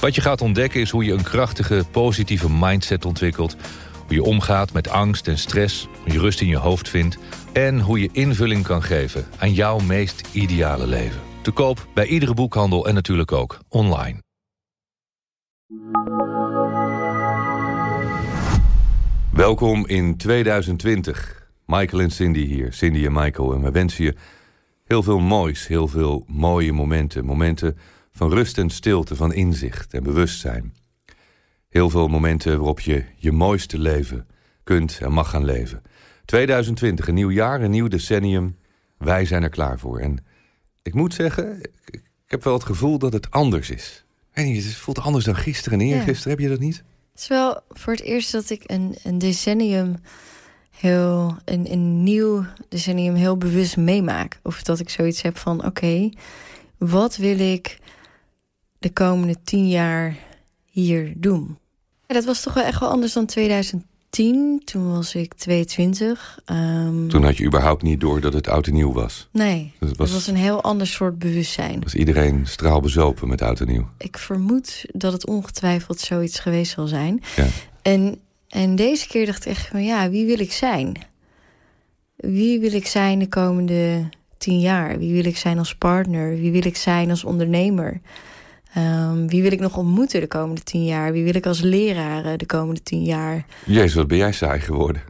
Wat je gaat ontdekken is hoe je een krachtige, positieve mindset ontwikkelt... hoe je omgaat met angst en stress, hoe je rust in je hoofd vindt... en hoe je invulling kan geven aan jouw meest ideale leven. Te koop bij iedere boekhandel en natuurlijk ook online. Welkom in 2020. Michael en Cindy hier. Cindy en Michael. En we wensen je heel veel moois, heel veel mooie momenten. Momenten van rust en stilte, van inzicht en bewustzijn. Heel veel momenten waarop je je mooiste leven kunt en mag gaan leven. 2020, een nieuw jaar, een nieuw decennium. Wij zijn er klaar voor. En ik moet zeggen, ik, heb wel het gevoel dat het anders is. Weet niet, het voelt anders dan gisteren en eergisteren. Heb je dat niet? Het is wel voor het eerst dat ik een, een decennium heel, een, een nieuw decennium heel bewust meemaak. Of dat ik zoiets heb van, oké, wat wil ik de komende tien jaar hier doen? Ja, dat was toch wel echt wel anders dan 2010. Toen was ik 22. Um, toen had je überhaupt niet door dat het oud en nieuw was? Nee, het was, was een heel ander soort bewustzijn. Was iedereen straalbezopen met oud en nieuw? Ik vermoed dat het ongetwijfeld zoiets geweest zal zijn. Ja. En, en deze keer dacht ik echt van ja, wie wil ik zijn? Wie wil ik zijn de komende tien jaar? Wie wil ik zijn als partner? Wie wil ik zijn als ondernemer? Um, wie wil ik nog ontmoeten de komende tien jaar? Wie wil ik als leraar de komende tien jaar? Jezus, wat ben jij saai geworden.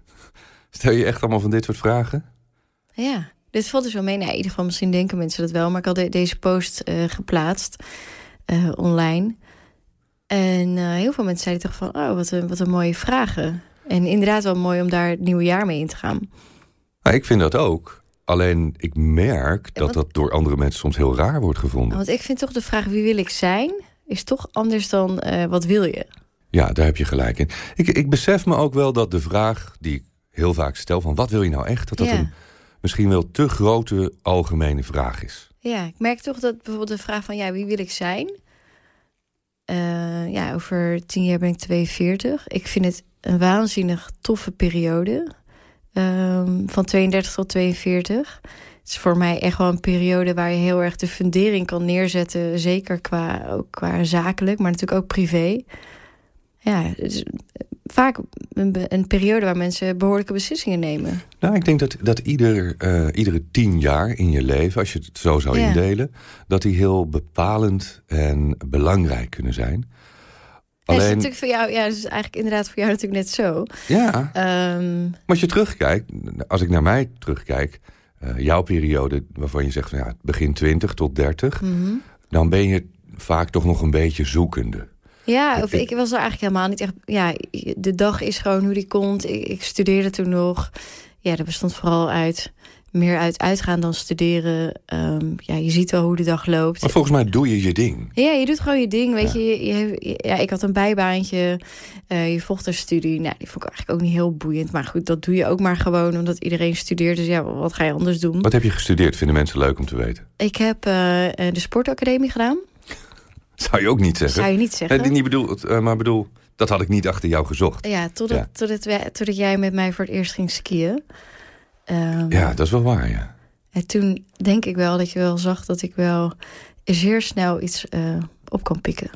Stel je echt allemaal van dit soort vragen? Ja, dit valt dus wel mee. Nee, in ieder geval misschien denken mensen dat wel. Maar ik had deze post uh, geplaatst uh, online. En uh, heel veel mensen zeiden toch van... oh, wat een, wat een mooie vragen. En inderdaad wel mooi om daar het nieuwe jaar mee in te gaan. Nou, ik vind dat ook. Alleen ik merk dat dat door andere mensen soms heel raar wordt gevonden. Want ik vind toch de vraag wie wil ik zijn... is toch anders dan uh, wat wil je? Ja, daar heb je gelijk in. Ik, ik besef me ook wel dat de vraag die ik heel vaak stel... van wat wil je nou echt? Dat dat een misschien wel te grote algemene vraag is. Ja, ik merk toch dat bijvoorbeeld de vraag van... ja, wie wil ik zijn? Uh, ja, over tien jaar ben ik 42. Ik vind het een waanzinnig toffe periode um, van 32 tot 42. Het is voor mij echt wel een periode waar je heel erg de fundering kan neerzetten. Zeker qua, ook qua zakelijk, maar natuurlijk ook privé. Ja, het is vaak een, een periode waar mensen behoorlijke beslissingen nemen. Nou, ik denk dat, dat ieder, uh, iedere tien jaar in je leven, als je het zo zou indelen, dat die heel bepalend en belangrijk kunnen zijn. Alleen... is natuurlijk voor jou, ja, is eigenlijk inderdaad voor jou natuurlijk net zo. Ja. Um... Maar als je terugkijkt, als ik naar mij terugkijk, uh, jouw periode waarvan je zegt van ja, begin 20 tot 30, mm -hmm. dan ben je vaak toch nog een beetje zoekende. Ja, of ik, was er eigenlijk helemaal niet echt. Ja, de dag is gewoon hoe die komt. Ik, ik studeerde toen nog. Ja, dat bestond vooral uit meer uit uitgaan dan studeren. Um, ja, je ziet wel hoe de dag loopt. Maar volgens mij doe je je ding. Ja, je doet gewoon je ding. Weet je, je, ja, ik had een bijbaantje. Uh, je volgt een studie. Nou, die vond ik eigenlijk ook niet heel boeiend. Maar goed, dat doe je ook maar gewoon omdat iedereen studeert. Dus ja, wat ga je anders doen? Wat heb je gestudeerd? Vinden mensen leuk om te weten? Ik heb uh, de sportacademie gedaan. Zou je ook niet zeggen? Zou je niet zeggen? Nee, niet bedoel, uh, maar bedoel, dat had ik niet achter jou gezocht. Ja, totdat, ja. Totdat, totdat jij met mij voor het eerst ging skiën. Um, ja, dat is wel waar, ja. En toen denk ik wel dat je wel zag dat ik wel zeer snel iets uh, op kan pikken.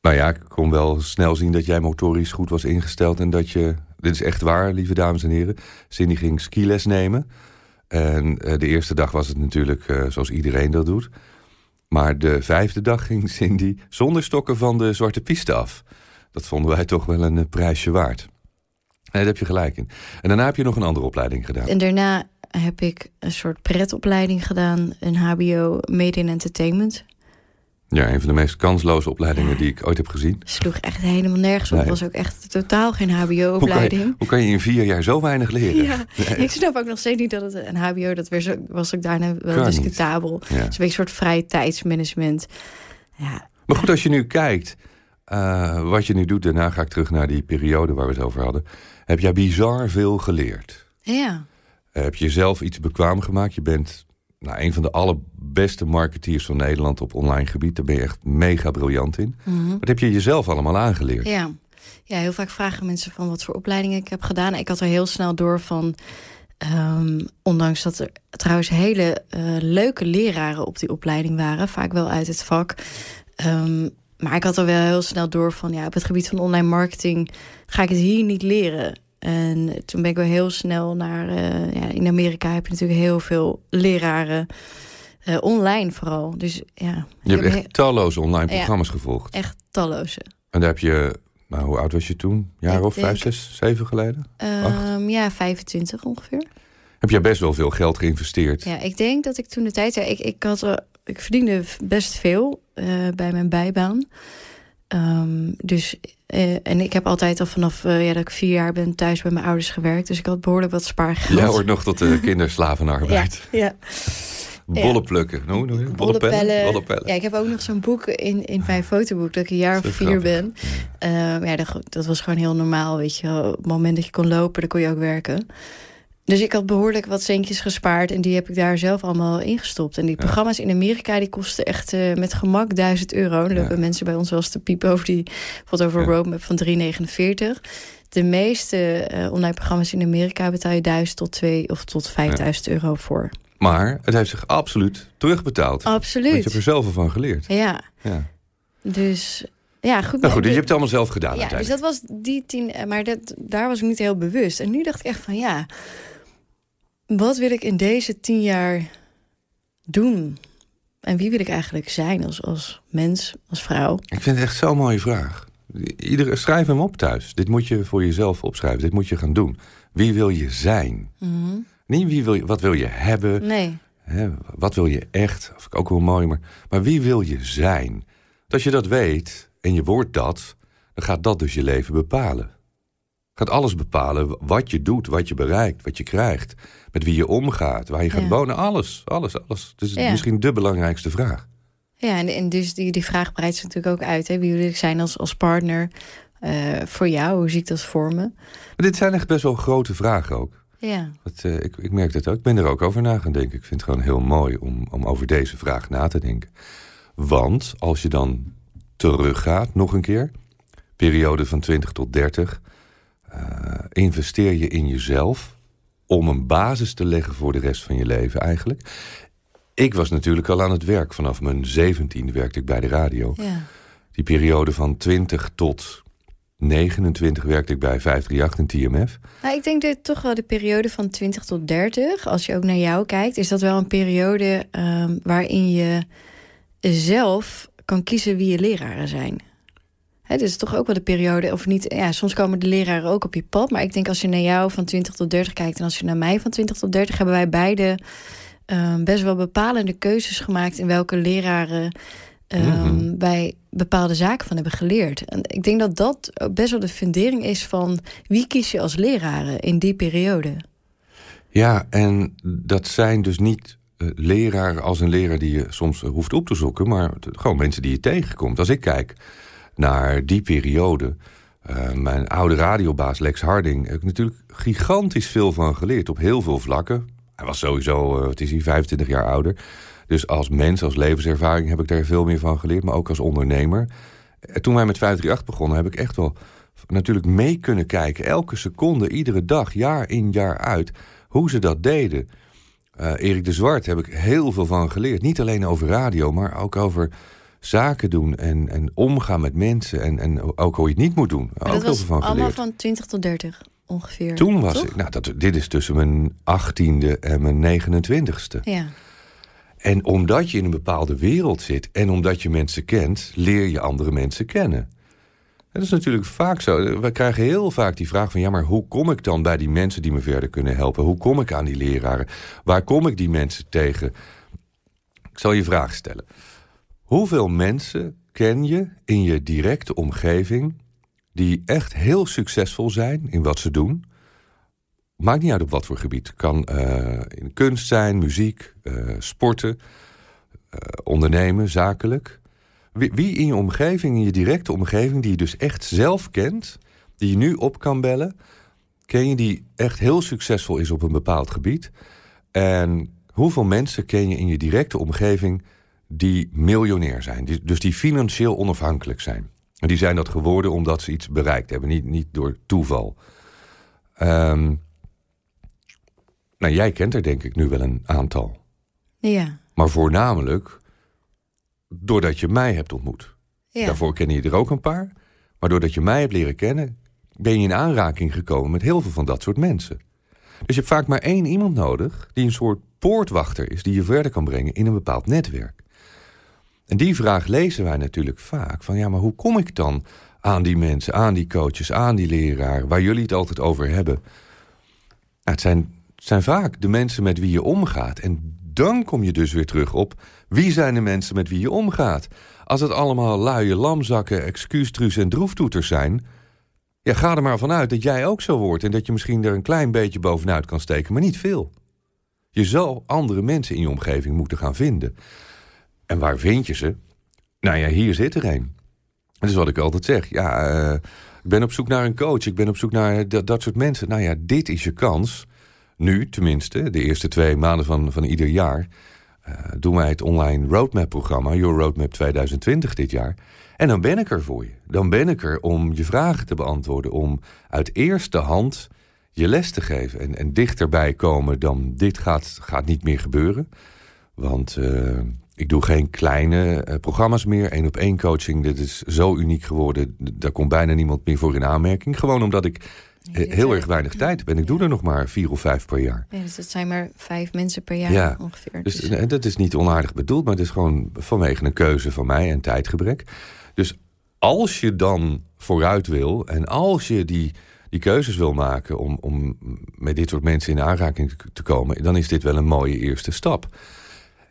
Nou ja, ik kon wel snel zien dat jij motorisch goed was ingesteld... en dat je, dit is echt waar, lieve dames en heren... Cindy ging skiles nemen. En uh, de eerste dag was het natuurlijk uh, zoals iedereen dat doet. Maar de vijfde dag ging Cindy zonder stokken van de zwarte piste af. Dat vonden wij toch wel een prijsje waard. Nee, daar heb je gelijk in. En daarna heb je nog een andere opleiding gedaan. En daarna heb ik een soort pretopleiding gedaan. Een hbo Made in Entertainment. Ja, een van de meest kansloze opleidingen die ik ooit heb gezien. Sloeg echt helemaal nergens op. Het was ook echt totaal geen hbo-opleiding. Hoe, hoe, kan je in vier jaar zo weinig leren? Ja, Ik snap ook nog steeds niet dat het een hbo... dat was ook daarna wel kan discutabel. Ja. Het is een soort vrije tijdsmanagement. Ja. Maar goed, als je nu kijkt... eh, wat je nu doet, daarna ga ik terug naar die periode waar we het over hadden. Heb jij bizar veel geleerd? Ja. heb je jezelf iets bekwaam gemaakt? Je bent nou, een van de allerbeste marketeers van Nederland op online gebied. Daar ben je echt mega briljant in. Mhm. Wat heb je jezelf allemaal aangeleerd? Ja. ja, heel vaak vragen mensen van wat voor opleidingen ik heb gedaan. Ik had er heel snel door van... Ehm, ondanks dat er trouwens hele uh, leuke leraren op die opleiding waren. Vaak wel uit het vak. Ehm, maar ik had er wel heel snel door van... ja, op het gebied van online marketing ga ik het hier niet leren. En toen ben ik wel heel snel naar... Uh, ja, in Amerika heb je natuurlijk heel veel leraren... Uh, online vooral. Dus ja. Je hebt echt talloze online programma's ja, gevolgd. Echt talloze. En daar heb je, nou, hoe oud was je toen? Jaar of vijf, zes, zeven geleden? Um, ja, 25 ongeveer. Heb jij best wel veel geld geïnvesteerd? Ja, ik denk dat ik toen de tijd... Ik, ik, had, ik verdiende best veel uh, bij mijn bijbaan. Um, dus, uh, en ik heb altijd al vanaf uh, ja, dat ik vier jaar ben thuis bij mijn ouders gewerkt. Dus ik had behoorlijk wat spaargeld. Jij hoort nog tot de kinderslavenarbeid. ja, ja. Bollen plukken. No, no, Bollepellen. Bollepellen. Ja, ik heb ook nog zo'n boek in, in mijn fotoboek dat ik een jaar of vier ben. Ja, ja dat, dat, was gewoon heel normaal, weet je. Op het moment dat je kon lopen, dan kon je ook werken. Dus ik had behoorlijk wat centjes gespaard en die heb ik daar zelf allemaal ingestopt. En die ja. programma's in Amerika die kosten echt uh, met gemak 1000 euro. En dan lopen mensen bij ons wel eens te piepen over die, bijvoorbeeld over ja. roadmap van 3,49. De meeste uh, online programma's in Amerika betaal je 1000 tot 2 of tot 5000 ja. euro voor. Maar het heeft zich absoluut terugbetaald. Absoluut. Je hebt er zelf van geleerd. Ja. ja. Dus ja, goed. Nou goed, dus je hebt het allemaal zelf gedaan Ja, dus dat was die tien... Maar dat, daar was ik niet heel bewust. En nu dacht ik echt van ja... Wat wil ik in deze tien jaar doen? En wie wil ik eigenlijk zijn als, als mens, als vrouw? Ik vind het echt zo'n mooie vraag. Iedere, schrijf hem op thuis. Dit moet je voor jezelf opschrijven. Dit moet je gaan doen. Wie wil je zijn? Mm -hmm. Niet wie wil je, wat wil je hebben? Nee. Hè, wat wil je echt? Dat vind ik ook wel mooi. Maar, maar wie wil je zijn? Als je dat weet en je wordt dat... dan gaat dat dus je leven bepalen. Gaat alles bepalen wat je doet, wat je bereikt, wat je krijgt. Met wie je omgaat, waar je gaat Ja. wonen. Alles, alles, alles. Dus Ja. misschien de belangrijkste vraag. Ja, en, en dus die, die vraag breidt zich natuurlijk ook uit. Hè? Wie wil ik zijn als, als partner eh, voor jou? Hoe zie ik dat voor me? Maar dit zijn echt best wel grote vragen ook. Ja, Dat, eh, ik, ik merk dat ook. Ik ben er ook over na gaan denken. Ik vind het gewoon heel mooi om, om over deze vraag na te denken. Want als je dan teruggaat, nog een keer... periode van 20 tot 30... eh, investeer je in jezelf... om een basis te leggen voor de rest van je leven eigenlijk. Ik was natuurlijk al aan het werk. Vanaf mijn 17 werkte ik bij de radio. ja. Die periode van 20 tot 29 werkte ik bij 538 en TMF. Nou, ik denk dat toch wel de periode van 20 tot 30, als je ook naar jou kijkt, is dat wel een periode ehm, waarin je zelf kan kiezen wie je leraren zijn. Dus toch ook wel de periode, of niet, ja, soms komen de leraren ook op je pad, maar ik denk als je naar jou van 20 tot 30 kijkt en als je naar mij van 20 tot 30, hebben wij beide ehm, best wel bepalende keuzes gemaakt in welke leraren Mhm. wij bepaalde zaken van hebben geleerd. En ik denk dat dat best wel de fundering is van wie kies je als leraren in die periode. Ja, en dat zijn dus niet eh, leraren als een leraar die je soms eh, hoeft op te zoeken... maar gewoon mensen die je tegenkomt. Als ik kijk naar die periode... eh, mijn oude radiobaas Lex Harding... heb ik natuurlijk gigantisch veel van geleerd op heel veel vlakken. Hij was sowieso, wat is hij, 25 jaar ouder... Dus als mens, als levenservaring heb ik daar veel meer van geleerd. Maar ook als ondernemer. En toen wij met 538 begonnen, heb ik echt wel natuurlijk mee kunnen kijken. Elke seconde, iedere dag, jaar in, jaar uit. Hoe ze dat deden. Eh, Erik de Zwart heb ik heel veel van geleerd. Niet alleen over radio, maar ook over zaken doen. En, en omgaan met mensen. En, en ook hoe je het niet moet doen. Maar ook dat was van allemaal geleerd. van 20 tot 30 ongeveer. Toen was toch? ik, nou, dat, dit is tussen mijn 18e en mijn 29ste. Ja, En omdat je in een bepaalde wereld zit en omdat je mensen kent, leer je andere mensen kennen. Dat is natuurlijk vaak zo. We krijgen heel vaak die vraag van... ja, maar hoe kom ik dan bij die mensen die me verder kunnen helpen? Hoe kom ik aan die leraren? Waar kom ik die mensen tegen? Ik zal je vraag stellen. Hoeveel mensen ken je in je directe omgeving... die echt heel succesvol zijn in wat ze doen... Maakt niet uit op wat voor gebied. Kan eh, in kunst zijn, muziek, eh, sporten, eh, ondernemen, zakelijk. Wie, wie in je omgeving, in je directe omgeving, die je dus echt zelf kent, die je nu op kan bellen, ken je die echt heel succesvol is op een bepaald gebied? En hoeveel mensen ken je in je directe omgeving die miljonair zijn, die, dus die financieel onafhankelijk zijn? En die zijn dat geworden omdat ze iets bereikt hebben, niet, niet door toeval. Ehm, nou, jij kent er denk ik nu wel een aantal. Ja. Maar voornamelijk doordat je mij hebt ontmoet. ja. Daarvoor ken je er ook een paar. Maar doordat je mij hebt leren kennen, ben je in aanraking gekomen met heel veel van dat soort mensen. Dus je hebt vaak maar één iemand nodig die een soort poortwachter is, die je verder kan brengen in een bepaald netwerk. En die vraag lezen wij natuurlijk vaak: van ja, maar hoe kom ik dan aan die mensen, aan die coaches, aan die leraar, waar jullie het altijd over hebben? Nou, het, zijn, het zijn vaak de mensen met wie je omgaat. En dan kom je dus weer terug op wie zijn de mensen met wie je omgaat. Als het allemaal luie lamzakken, excuustruus en droeftoeters zijn, ja, ga er maar vanuit dat jij ook zo wordt en dat je misschien er een klein beetje bovenuit kan steken, maar niet veel. Je zal andere mensen in je omgeving moeten gaan vinden. En waar vind je ze? Nou ja, hier zit er een. Dat is wat ik altijd zeg. Ja, eh, ik ben op zoek naar een coach. Ik ben op zoek naar dat, dat soort mensen. Nou ja, dit is je kans. Nu tenminste, de eerste twee maanden van, van ieder jaar... eh, doen wij het online roadmap-programma... Your Roadmap 2020 dit jaar. En dan ben ik er voor je. Dan ben ik er om je vragen te beantwoorden. Om uit eerste hand je les te geven. En, en dichterbij komen dan dit gaat, gaat niet meer gebeuren. Want eh, ik doe geen kleine eh, programma's meer. Eén op één coaching, dit is zo uniek geworden. Daar komt bijna niemand meer voor in aanmerking. Gewoon omdat ik eh, heel erg weinig tijd heb. En ik doe er nog maar vier of vijf per jaar. Ja, dus dat zijn maar vijf mensen per jaar Ja, ongeveer. Dus Dus, en dat is niet onaardig bedoeld, maar het is gewoon vanwege een keuze van mij en tijdgebrek. Dus als je dan vooruit wil en als je die, die keuzes wil maken om, om met dit soort mensen in aanraking te komen, dan is dit wel een mooie eerste stap.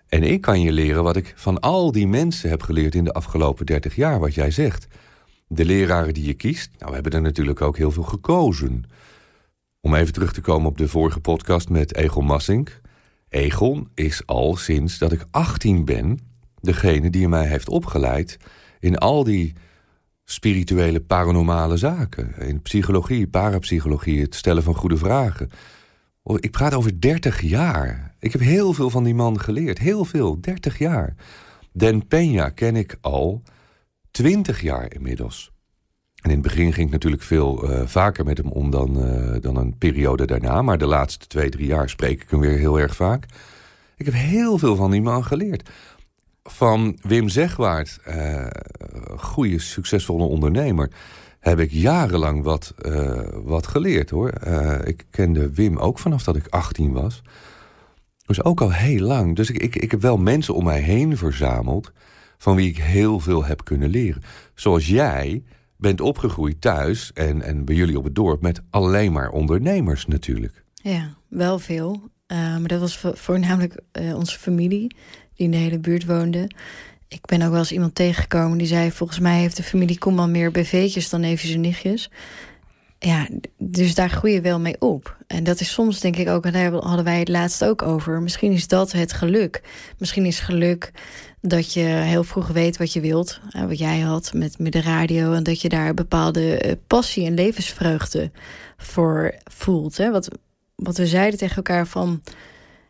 En ik kan je leren wat ik van al die mensen heb geleerd in de afgelopen 30 jaar, wat jij zegt. De leraren die je kiest, nou, we hebben er natuurlijk ook heel veel gekozen. Om even terug te komen op de vorige podcast met Egon Massink. Egon is al sinds dat ik 18 ben degene die mij heeft opgeleid in al die spirituele paranormale zaken. In psychologie, parapsychologie, het stellen van goede vragen. Oh, Ik praat over 30 jaar. Ik heb heel veel van die man geleerd. Heel veel, 30 jaar. Den Peña ken ik al 20 jaar inmiddels. En in het begin ging ik natuurlijk veel eh, vaker met hem om dan, eh, dan een periode daarna. Maar de laatste twee, drie jaar spreek ik hem weer heel erg vaak. Ik heb heel veel van die man geleerd. Van Wim Zegwaard, eh goede, succesvolle ondernemer... heb ik jarenlang wat, eh, wat geleerd, hoor. Eh, ik kende Wim ook vanaf dat ik 18 was. Dus ook al heel lang. Dus ik, ik, ik heb wel mensen om mij heen verzameld... van wie ik heel veel heb kunnen leren. Zoals jij bent opgegroeid thuis en, en bij jullie op het dorp... met alleen maar ondernemers natuurlijk. ja, wel veel. Eh, maar dat was vo- voornamelijk onze familie, die in de hele buurt woonde. Ik ben ook wel eens iemand tegengekomen die zei... volgens mij heeft de familie Koeman meer BV'tjes dan neefjes en nichtjes. Ja, dus daar groei je wel mee op. En dat is soms denk ik ook, en daar hadden wij het laatst ook over... misschien is dat het geluk. Misschien is geluk dat je heel vroeg weet wat je wilt. Wat jij had met, met de radio. En dat je daar bepaalde eh, passie en levensvreugde voor voelt. Hè? Wat, wat we zeiden tegen elkaar van...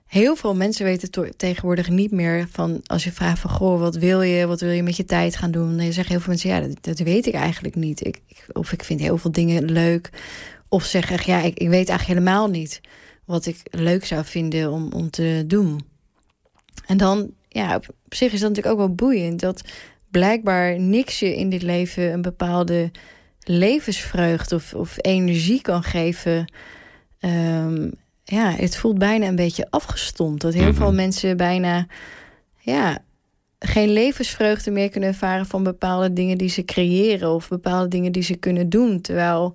Heel veel mensen weten tegenwoordig niet meer van... als je vraagt van, goh, wat wil je? Wat wil je met je tijd gaan doen? Dan zeggen heel veel mensen, ja, dat, dat weet ik eigenlijk niet. Ik, ik- of ik vind heel veel dingen leuk. Of zeggen, echt, ja, ik, ik weet eigenlijk helemaal niet... wat ik leuk zou vinden om, om te doen. En dan, ja, op, zich is dat natuurlijk ook wel boeiend... dat blijkbaar niks je in dit leven een bepaalde levensvreugde... of, of energie kan geven... Ehm, ja, het voelt bijna een beetje afgestompt. Dat heel Mhm. veel mensen bijna ja, geen levensvreugde meer kunnen ervaren van bepaalde dingen die ze creëren of bepaalde dingen die ze kunnen doen. Terwijl,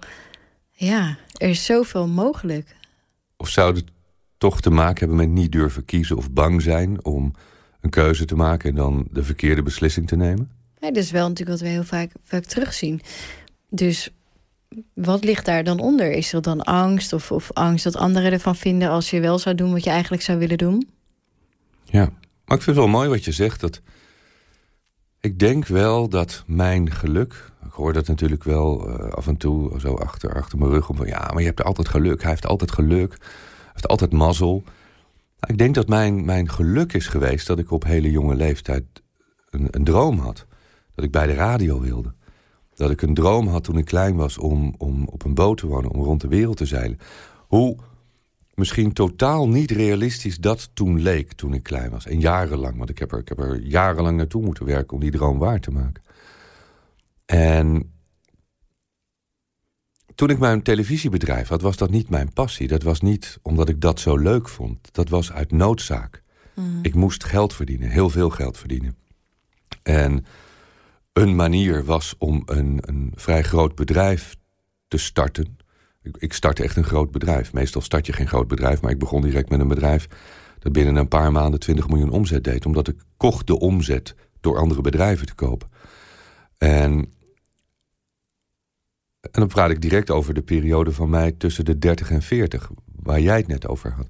ja, er is zoveel mogelijk. Of zou het toch te maken hebben met niet durven kiezen of bang zijn om een keuze te maken en dan de verkeerde beslissing te nemen? Ja, dat is wel natuurlijk wat we heel vaak, vaak terugzien. Dus wat ligt daar dan onder? Is er dan angst of, of angst dat anderen ervan vinden als je wel zou doen wat je eigenlijk zou willen doen? Ja, maar ik vind het wel mooi wat je zegt. Dat Ik denk wel dat mijn geluk... Ik hoor dat natuurlijk wel uh, af en toe zo achter, achter mijn rug. Om van, ja, maar je hebt altijd geluk. Hij heeft altijd geluk. Hij heeft altijd mazzel. Ik denk dat mijn, mijn geluk is geweest... dat ik op hele jonge leeftijd een, een droom had. Dat ik bij de radio wilde. Dat ik een droom had toen ik klein was om, om op een boot te wonen... om rond de wereld te zeilen. Hoe misschien totaal niet realistisch dat toen leek toen ik klein was. En jarenlang, want ik heb er, ik heb er jarenlang naartoe moeten werken... om die droom waar te maken. En toen ik mijn televisiebedrijf had, was dat niet mijn passie. Dat was niet omdat ik dat zo leuk vond. Dat was uit noodzaak. Mm. Ik moest geld verdienen, heel veel geld verdienen. En een manier was om een, een vrij groot bedrijf te starten. Ik, ik startte echt een groot bedrijf. Meestal start je geen groot bedrijf, maar ik begon direct met een bedrijf... dat binnen een paar maanden 20 miljoen omzet deed. Omdat ik kocht de omzet door andere bedrijven te kopen. En, en dan praat ik direct over de periode van mij tussen de 30 en 40... waar jij het net over had.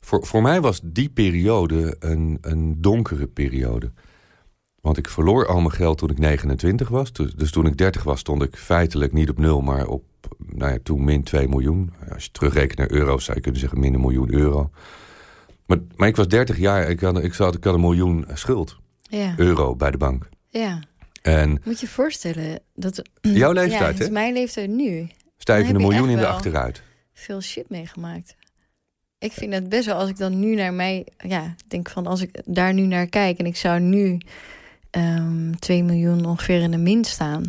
Voor, voor mij was die periode een, een donkere periode... Want ik verloor al mijn geld toen ik 29 was. Dus toen ik 30 was, stond ik feitelijk niet op nul, maar op nou ja, toen min 2 miljoen. Als je terugrekent naar euro's, zou je kunnen zeggen min een miljoen euro. Maar, maar ik was 30 jaar, ik had, ik, had, ik had een miljoen schuld. Ja. Euro bij de bank. Ja. En Moet je je voorstellen dat. jouw leeftijd, ja, dat hè? is mijn leeftijd nu. Stijf een miljoen in de achteruit. Veel shit meegemaakt. Ik vind het best wel als ik dan nu naar mij. Ja, denk van als ik daar nu naar kijk en ik zou nu ehm 2 miljoen ongeveer in de min staan.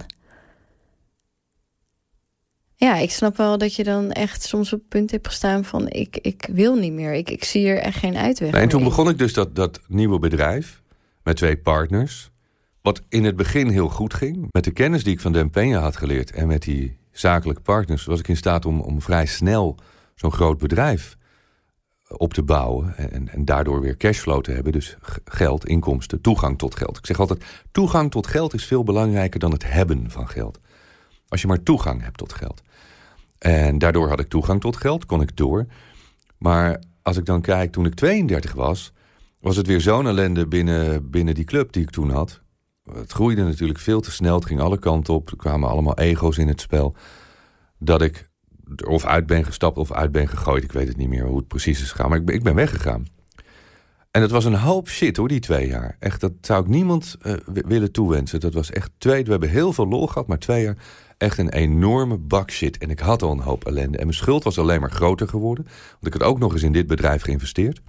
Ja, ik snap wel dat je dan echt soms op het punt hebt gestaan van ik, ik wil niet meer. Ik, ik zie er echt geen uitweg. Nee, en toen begon ik dus dat, dat nieuwe bedrijf met twee partners. Wat in het begin heel goed ging. Met de kennis die ik van Den Peña had geleerd en met die zakelijke partners... was ik in staat om, om vrij snel zo'n groot bedrijf op te bouwen. En, en daardoor weer cashflow te hebben. Dus geld, inkomsten, toegang tot geld. Ik zeg altijd, toegang tot geld is veel belangrijker dan het hebben van geld. Als je maar toegang hebt tot geld. En daardoor had ik toegang tot geld, kon ik door. Maar als ik dan kijk, toen ik 32 was... was het weer zo'n ellende binnen, binnen die club die ik toen had. Het groeide natuurlijk veel te snel, het ging alle kanten op. Er kwamen allemaal ego's in het spel. Dat ik of uit ben gestapt of uit ben gegooid. Ik weet het niet meer hoe het precies is gegaan, maar ik ben, ik ben weggegaan. En het was een hoop shit hoor, die twee jaar. Echt, dat zou ik niemand eh, wi- willen toewensen. Dat was echt twee, we hebben heel veel lol gehad, maar twee jaar echt een enorme bak shit. En ik had al een hoop ellende. En mijn schuld was alleen maar groter geworden. Want ik had ook nog eens in dit bedrijf geïnvesteerd.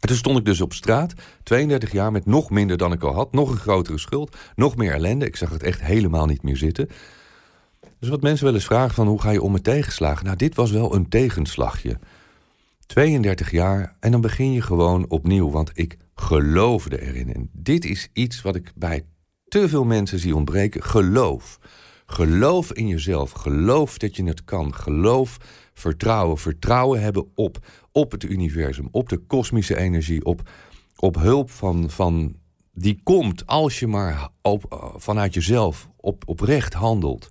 En toen stond ik dus op straat, 32 jaar, met nog minder dan ik al had. Nog een grotere schuld, nog meer ellende. Ik zag het echt helemaal niet meer zitten. Dus wat mensen wel eens vragen van hoe ga je om met tegenslagen? Nou, dit was wel een tegenslagje. 32 jaar en dan begin je gewoon opnieuw. Want ik geloofde erin. En dit is iets wat ik bij te veel mensen zie ontbreken. Geloof. Geloof in jezelf. Geloof dat je het kan. Geloof, vertrouwen. Vertrouwen hebben op, op het universum. Op de kosmische energie. Op, op hulp van, van die komt als je maar op, eh, vanuit jezelf op, oprecht handelt.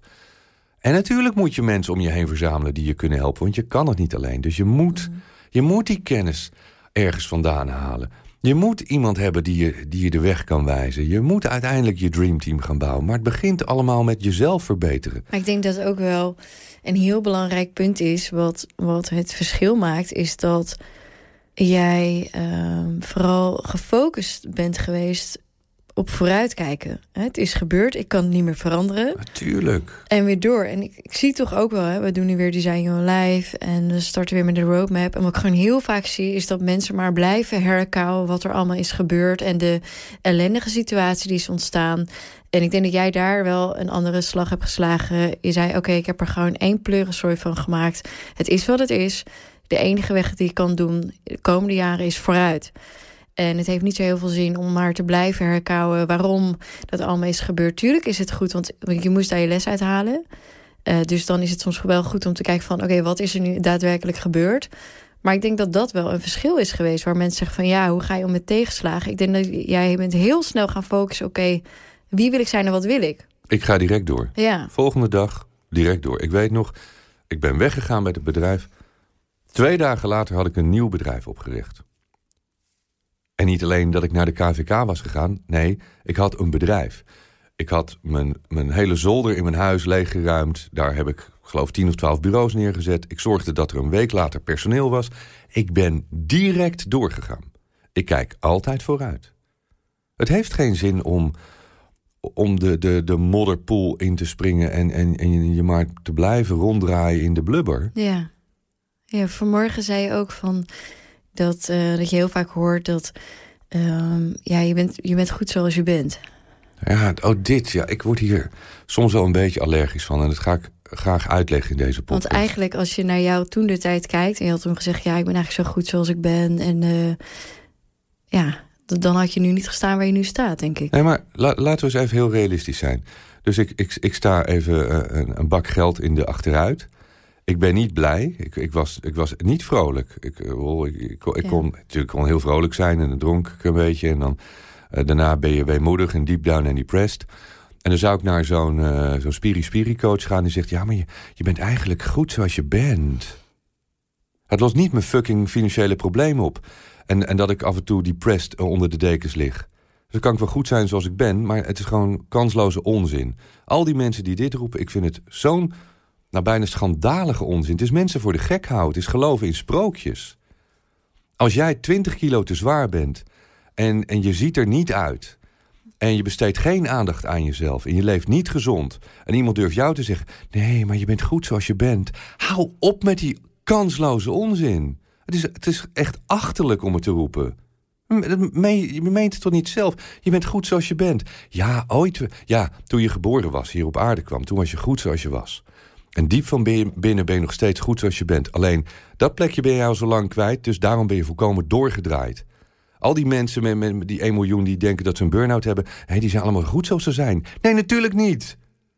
En natuurlijk moet je mensen om je heen verzamelen die je kunnen helpen. Want je kan het niet alleen. Dus je moet, je moet die kennis ergens vandaan halen. Je moet iemand hebben die je, die je de weg kan wijzen. Je moet uiteindelijk je dreamteam gaan bouwen. Maar het begint allemaal met jezelf verbeteren. Maar ik denk dat ook wel een heel belangrijk punt is. Wat, wat het verschil maakt, is dat jij ehm, vooral gefocust bent geweest op vooruitkijken. Het is gebeurd, ik kan het niet meer veranderen. Natuurlijk. En weer door. En ik, ik zie toch ook wel, hè, we doen nu weer Design Your Life. En we starten weer met de roadmap. En wat ik gewoon heel vaak zie, is dat mensen maar blijven herkauwen wat er allemaal is gebeurd. En de ellendige situatie die is ontstaan. En ik denk dat jij daar wel een andere slag hebt geslagen. Je zei, oké, ik heb er gewoon één pleurensooi van gemaakt. Het is wat het is. De enige weg die ik kan doen de komende jaren is vooruit. En het heeft niet zo heel veel zin om maar te blijven herkauwen waarom dat allemaal is gebeurd. Tuurlijk is het goed, want je moest daar je les uithalen. Eh, dus dan is het soms wel goed om te kijken van... oké, wat is er nu daadwerkelijk gebeurd? Maar ik denk dat dat wel een verschil is geweest... waar mensen zeggen van ja, hoe ga je om met tegenslagen? Ik denk dat jij bent heel snel gaan focussen... oké, wie wil ik zijn en wat wil ik? Ik ga direct door. Ja, Volgende dag direct door. Ik weet nog, ik ben weggegaan bij het bedrijf. Twee dagen later had ik een nieuw bedrijf opgericht. En niet alleen dat ik naar de KVK was gegaan. Nee, ik had een bedrijf. Ik had mijn, mijn hele zolder in mijn huis leeggeruimd. Daar heb ik geloof 10 of 12 bureaus neergezet. Ik zorgde dat er een week later personeel was. Ik ben direct doorgegaan. Ik kijk altijd vooruit. Het heeft geen zin om, om de, de, de modderpoel in te springen... En, en, en je maar te blijven ronddraaien in de blubber. Ja. ja, vanmorgen zei je ook van dat, uh, dat je heel vaak hoort dat... Um, ja, je bent, je bent goed zoals je bent. Ja, oh dit, ja. Ik word hier soms wel een beetje allergisch van. En dat ga ik graag uitleggen in deze podcast. Want eigenlijk als je naar jou toen de tijd kijkt... en je had toen gezegd, ja, ik ben eigenlijk zo goed zoals ik ben... en uh, ja, dan had je nu niet gestaan waar je nu staat, denk ik. Nee, maar la laten we eens even heel realistisch zijn. Dus ik, ik, ik sta even uh, een, een, bak geld in de achteruit. Ik ben niet blij. Ik, ik, was, ik was niet vrolijk. Ik, ik, ik, ik kon natuurlijk kon heel vrolijk zijn en dan dronk ik een beetje. En dan, uh, daarna ben je weemoedig en deep down en depressed. En dan zou ik naar zo'n uh, zo'n spiri-spiri-coach gaan... die zegt, ja, maar je, je bent eigenlijk goed zoals je bent. Het lost niet mijn fucking financiële probleem op. En, en dat ik af en toe depressed onder de dekens lig. Dus dan kan ik wel goed zijn zoals ik ben... maar het is gewoon kansloze onzin. Al die mensen die dit roepen, ik vind het zo'n... nou, bijna schandalige onzin. Het is mensen voor de gek houden. Het is geloven in sprookjes. Als jij 20 kilo te zwaar bent... en, en je ziet er niet uit en je besteedt geen aandacht aan jezelf... en je leeft niet gezond... en iemand durft jou te zeggen... nee, maar je bent goed zoals je bent. Hou op met die kansloze onzin. Het is, het is echt achterlijk om het te roepen. Je meent het toch niet zelf? Je bent goed zoals je bent. Ja, ooit. Ja, toen je geboren was, hier op aarde kwam... toen was je goed zoals je was. En diep van binnen ben je nog steeds goed zoals je bent. Alleen, dat plekje ben je al zo lang kwijt... dus daarom ben je volkomen doorgedraaid. Al die mensen met, die 1 miljoen die denken dat ze een burn-out hebben... Hey, die zijn allemaal goed zoals ze zijn. Nee, natuurlijk niet.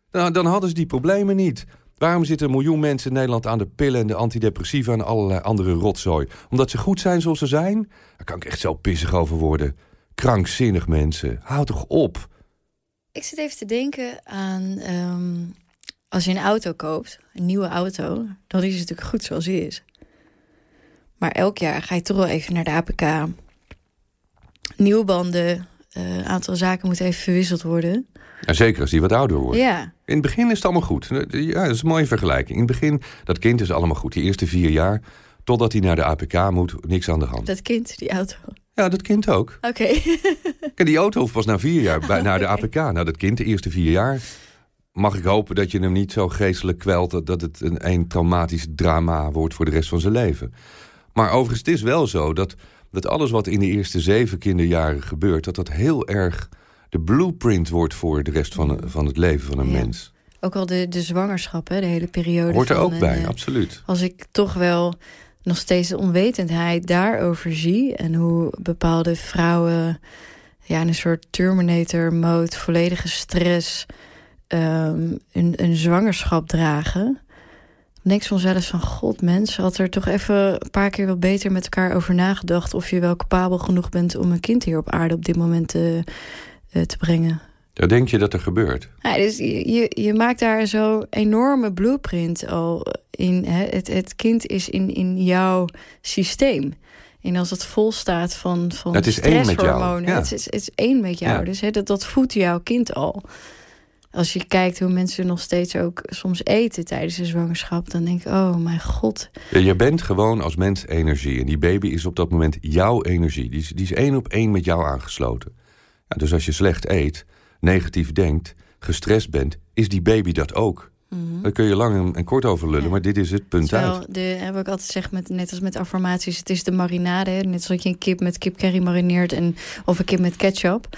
Dan, dan hadden ze die problemen niet. Waarom zitten een miljoen mensen in Nederland aan de pillen... en de antidepressiva en allerlei andere rotzooi? Omdat ze goed zijn zoals ze zijn? Daar kan ik echt zo pissig over worden. Krankzinnig mensen. Houd toch op. Ik zit even te denken aan... Um, als je een auto koopt, een nieuwe auto... dan is het natuurlijk goed zoals hij is. Maar elk jaar ga je toch wel even naar de APK nieuwe banden, een uh, aantal zaken moeten even verwisseld worden. Ja, zeker als die wat ouder wordt. Ja. In het begin is het allemaal goed. Ja, dat is een mooie vergelijking. In het begin, dat kind is allemaal goed. Die eerste vier jaar, totdat hij naar de APK moet, niks aan de hand. Dat kind, die auto. Ja, dat kind ook. Oké. Okay. die auto was na vier jaar bij, naar de APK. Nou, dat kind, de eerste vier jaar... mag ik hopen dat je hem niet zo geestelijk kwelt... dat het een, een traumatisch drama wordt voor de rest van zijn leven. Maar overigens, het is wel zo dat dat alles wat in de eerste zeven kinderjaren gebeurt... dat dat heel erg de blueprint wordt voor de rest van, van het leven van een mens. Ook al de, de zwangerschap, hè, de hele periode. Hoort er van, ook bij, uh, absoluut. Als ik toch wel nog steeds de onwetendheid daarover zie... en hoe bepaalde vrouwen ja, in een soort Terminator-mode... volledige stress um, een, een zwangerschap dragen niks van zelfs van... God, mens, had er toch even een paar keer wat beter met elkaar over nagedacht... of je wel capabel genoeg bent om een kind hier op aarde op dit moment te, uh, te brengen. Ja, denk je dat er gebeurt? Ja, dus je, je maakt daar zo'n enorme blueprint al in. Hè? Het, het kind is in, in jouw systeem. En als het vol staat van, van het is één met jou. Ja. Het, is, het is één met jou. Ja. Dus hè, dat, dat voedt jouw kind al als je kijkt hoe mensen nog steeds ook soms eten tijdens de zwangerschap, dan denk ik, oh mijn god. Je bent gewoon als mens energie. En die baby is op dat moment jouw energie. Die is, die is één op één met jou aangesloten. Ja, dus als je slecht eet, negatief denkt, gestrest bent, is die baby dat ook. Mm -hmm. Daar kun je lang en kort over lullen, ja. maar dit is het punt Terwijl uit. De, heb ik altijd gezegd, met, net als met affirmaties, het is de marinade. Net zoals je een kip met kipcurry marineert en, of een kip met ketchup.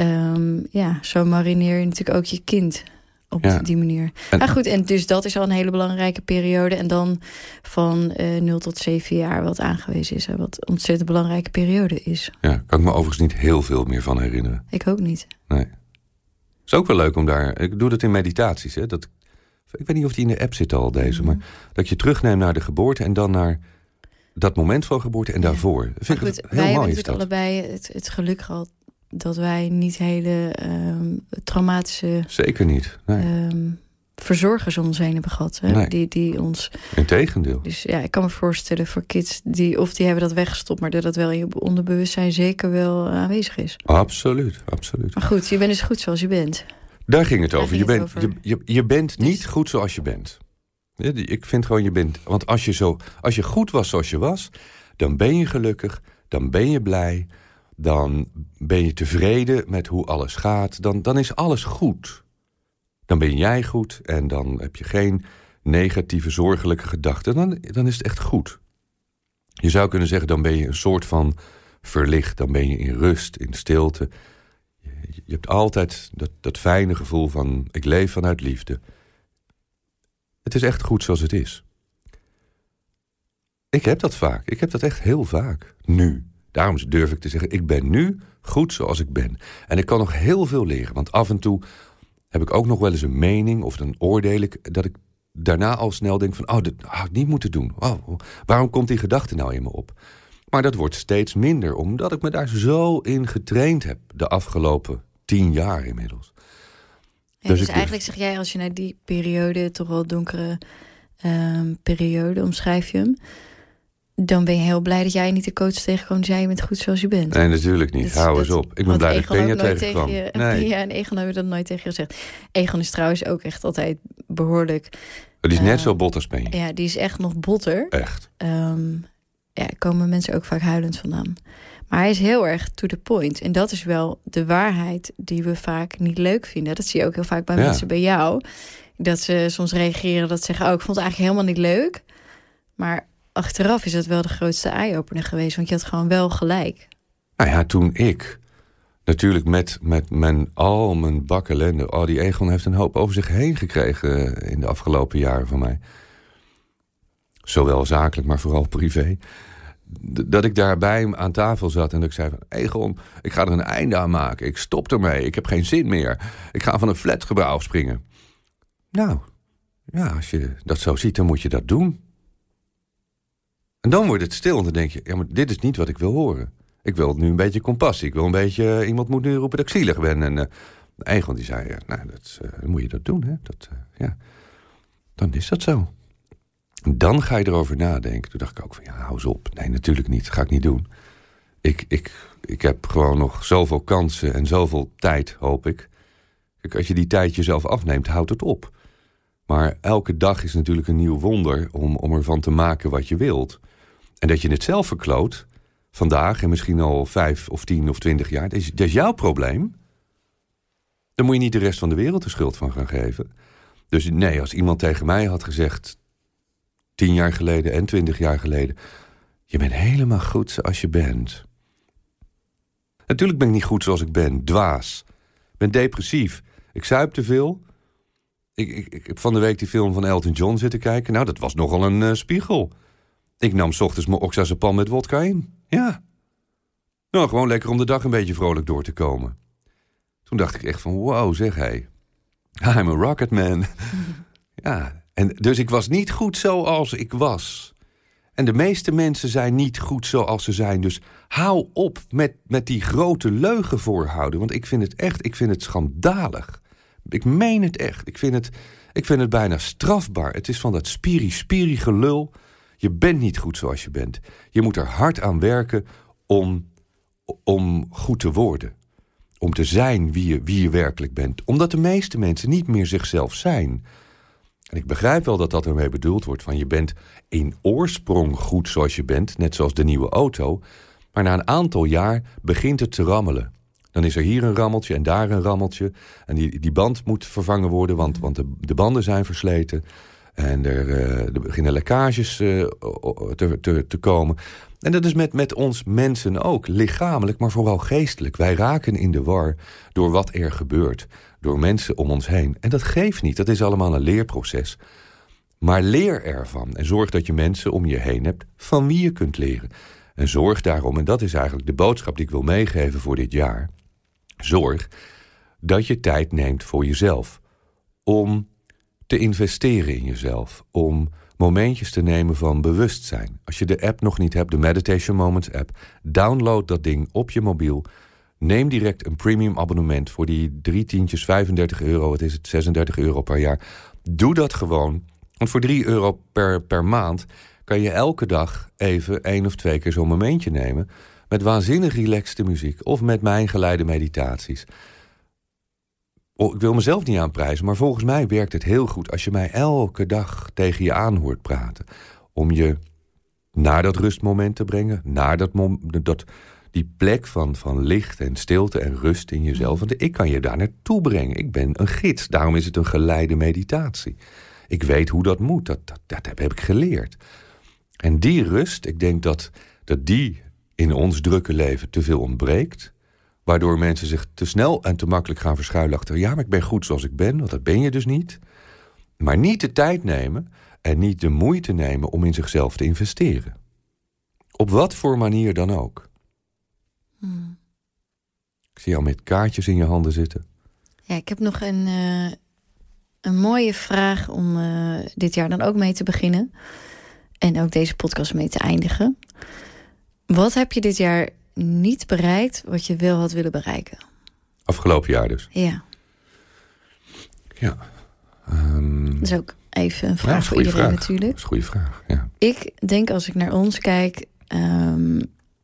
Um, ja, zo marineer je natuurlijk ook je kind op ja. die manier. En, maar goed, en dus dat is al een hele belangrijke periode. En dan van uh, 0 tot 7 jaar wat aangewezen is. Hè, wat een ontzettend belangrijke periode is. Ja, kan ik me overigens niet heel veel meer van herinneren. Ik ook niet. Nee. is ook wel leuk om daar... Ik doe dat in meditaties. Hè, dat, ik weet niet of die in de app zit al, deze. Mm -hmm. Maar dat je terugneemt naar de geboorte en dan naar dat moment van geboorte en ja. daarvoor. Vind goed, ik heel wij mooi hebben allebei het, het geluk gehad dat wij niet hele um, traumatische Zeker niet. Nee. um, verzorgers om ons heen hebben gehad. Hè? Nee. Die, die ons. Integendeel. Dus ja, ik kan me voorstellen voor kids die of die hebben dat weggestopt, maar dat dat wel in je onderbewustzijn zeker wel aanwezig is. Absoluut, absoluut. Maar goed, je bent dus goed zoals je bent. Daar ging het over. ging je, het bent, over. Je, je, je bent niet goed zoals je bent. Ik vind gewoon je bent. Want als je, zo, als je goed was zoals je was, dan ben je gelukkig, dan ben je blij, dan ben je tevreden met hoe alles gaat, dan, dan is alles goed. Dan ben jij goed en dan heb je geen negatieve, zorgelijke gedachten. Dan, dan is het echt goed. Je zou kunnen zeggen, dan ben je een soort van verlicht. Dan ben je in rust, in stilte. Je, hebt altijd dat, dat fijne gevoel van, ik leef vanuit liefde. Het is echt goed zoals het is. Ik heb dat vaak. Ik heb dat echt heel vaak. Nu. Daarom durf ik te zeggen, ik ben nu goed zoals ik ben. En ik kan nog heel veel leren. Want af en toe heb ik ook nog wel eens een mening... of dan oordeel ik dat ik daarna al snel denk van... oh, dat had ik niet moeten doen. Oh, waarom komt die gedachte nou in me op? Maar dat wordt steeds minder, omdat ik me daar zo in getraind heb... de afgelopen tien jaar inmiddels. Ja, Dus dus eigenlijk zeg jij, als je naar die periode, toch wel donkere ehm, periode, omschrijf je hem. Dan ben je heel blij dat jij niet de coach tegenkwam die zei, je bent goed zoals je bent. Nee, natuurlijk niet. Dat- Hou eens op. Ik ben blij dat ik nooit tegenkwam. tegen je- Nee, Ja, en Egon hebben dat nooit tegen je gezegd. Egon is trouwens ook echt altijd behoorlijk... die is net eh, zo bot als. Ja, die is echt nog botter. Echt. Ehm ja, komen mensen ook vaak huilend vandaan. Maar hij is heel erg to the point. En dat is wel de waarheid die we vaak niet leuk vinden. Dat zie je ook heel vaak bij Ja. mensen bij jou. Dat ze soms reageren dat ze zeggen... oh, ik vond het eigenlijk helemaal niet leuk. Maar achteraf is dat wel de grootste eye-opener geweest. Want je had gewoon wel gelijk. Nou ja, toen ik natuurlijk met, met mijn, al mijn bak ellende... Oh, die Egon heeft een hoop over zich heen gekregen in de afgelopen jaren van mij. Zowel zakelijk, maar vooral privé. Dat ik daarbij aan tafel zat en dat ik zei van... Egon, ik ga er een einde aan maken. Ik stop ermee. Ik heb geen zin meer. Ik ga van een flatgebouw afspringen. Nou, ja, als je dat zo ziet, dan moet je dat doen. En dan wordt het stil en dan denk je... Ja, maar dit is niet wat ik wil horen. Ik wil nu een beetje compassie. Ik wil een beetje... iemand moet nu roepen dat ik zielig ben. En eh Egon die zei... ja, nou, dat, eh, moet je dat doen, hè. Dat, eh, ja. Dan is dat zo. Dan ga je erover nadenken. Toen dacht ik ook van, ja, hou eens op. Nee, natuurlijk niet. Dat ga ik niet doen. Ik, ik, ik heb gewoon nog zoveel kansen en zoveel tijd, hoop ik. Kijk, als je die tijd jezelf afneemt, houdt het op. Maar elke dag is natuurlijk een nieuw wonder om, om ervan te maken wat je wilt. En dat je het zelf verkloot, vandaag en misschien al vijf of tien of twintig jaar, dat is, dat is jouw probleem. Dan moet je niet de rest van de wereld de schuld van gaan geven. Dus nee, als iemand tegen mij had gezegd, tien jaar geleden en twintig jaar geleden, je bent helemaal goed zoals je bent. Natuurlijk ben ik niet goed zoals ik ben, dwaas. Ik ben depressief. Ik zuip te veel. Ik, ik, ik heb van de week die film van Elton John zitten kijken. Nou, dat was nogal een eh, spiegel. Ik nam 's ochtends mijn oxazepam met wodka in. Ja. Nou, gewoon lekker om de dag een beetje vrolijk door te komen. Toen dacht ik echt van, wow, zeg hij. I'm a rocket man. ja, en dus ik was niet goed zoals ik was. En de meeste mensen zijn niet goed zoals ze zijn. Dus hou op met, met die grote leugen voorhouden. Want ik vind het echt, ik vind het schandalig. Ik meen het echt. Ik vind het, ik vind het bijna strafbaar. Het is van dat spiri-spiri gelul. Je bent niet goed zoals je bent. Je moet er hard aan werken om, om goed te worden. Om te zijn wie je, wie je werkelijk bent. Omdat de meeste mensen niet meer zichzelf zijn. En ik begrijp wel dat dat ermee bedoeld wordt. Van je bent in oorsprong goed zoals je bent. Net zoals de nieuwe auto. Maar na een aantal jaar begint het te rammelen. Dan is er hier een rammeltje en daar een rammeltje. En die, die band moet vervangen worden, want, want de, de banden zijn versleten. En er, eh, er beginnen lekkages eh, te, te, te komen. En dat is met, met ons mensen ook, lichamelijk, maar vooral geestelijk. Wij raken in de war door wat er gebeurt, door mensen om ons heen. En dat geeft niet, dat is allemaal een leerproces. Maar leer ervan en zorg dat je mensen om je heen hebt van wie je kunt leren. En zorg daarom, en dat is eigenlijk de boodschap die ik wil meegeven voor dit jaar. Zorg dat je tijd neemt voor jezelf. Om te investeren in jezelf. Om momentjes te nemen van bewustzijn. Als je de app nog niet hebt, de Meditation Moments app, download dat ding op je mobiel. Neem direct een premium abonnement voor die drie tientjes, 35 euro, wat is het, 36 euro per jaar. Doe dat gewoon. Want voor 3 euro per, per maand kan je elke dag even één of twee keer zo'n momentje nemen. Met waanzinnig relaxte muziek of met mijn geleide meditaties. Oh, ik wil mezelf niet aanprijzen, maar volgens mij werkt het heel goed als je mij elke dag tegen je aan hoort praten. Om je naar dat rustmoment te brengen, naar dat, dat, die plek van, van licht en stilte en rust in jezelf. Want ik kan je daar naartoe brengen. Ik ben een gids, daarom is het een geleide meditatie. Ik weet hoe dat moet, dat, dat, dat heb ik geleerd. En die rust, ik denk dat, dat die in ons drukke leven te veel ontbreekt. Waardoor mensen zich te snel en te makkelijk gaan verschuilen achter... ja, maar ik ben goed zoals ik ben, want dat ben je dus niet. Maar niet de tijd nemen en niet de moeite nemen om in zichzelf te investeren. Op wat voor manier dan ook. Hmm. Ik zie jou met kaartjes in je handen zitten. Ja, ik heb nog een, uh, een mooie vraag om uh, dit jaar dan ook mee te beginnen. En ook deze podcast mee te eindigen. Wat heb je dit jaar niet bereikt wat je wel had willen bereiken? Afgelopen jaar dus? Ja. Ja. Um... Dat is ook even een vraag voor iedereen natuurlijk. Dat is een goede vraag, ja. Ik denk als ik naar ons kijk... Um,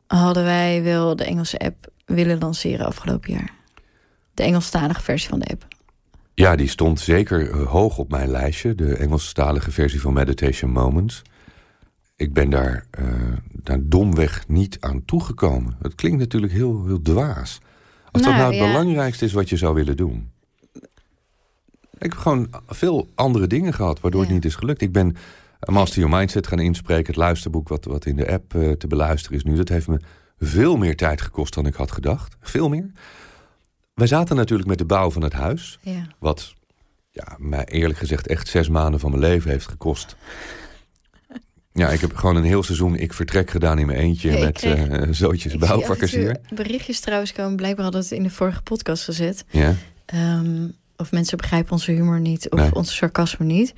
hadden wij wel de Engelse app willen lanceren afgelopen jaar. De Engelstalige versie van de app. Ja, die stond zeker eh, hoog op mijn lijstje. De Engelstalige versie van Meditation Moments ik ben daar, uh, daar domweg niet aan toegekomen. Het klinkt natuurlijk heel, heel dwaas. Als dat nou, nou het belangrijkste is wat je zou willen doen. Ik heb gewoon veel andere dingen gehad waardoor het niet is gelukt. Ik ben Master Your Mindset gaan inspreken. Het luisterboek wat, wat in de app uh, te beluisteren is nu. Dat heeft me veel meer tijd gekost dan ik had gedacht. Veel meer. Wij zaten natuurlijk met de bouw van het huis. Ja. Wat ja, mij eerlijk gezegd echt zes maanden van mijn leven heeft gekost. Ja, ik heb gewoon een heel seizoen ik vertrek gedaan in mijn eentje met kreeg, uh, zootjes bouwvakkers hier. Berichtjes trouwens komen, blijkbaar hadden het in de vorige podcast gezet. Ja. Um, of mensen begrijpen onze humor niet of nee. onze sarcasme niet.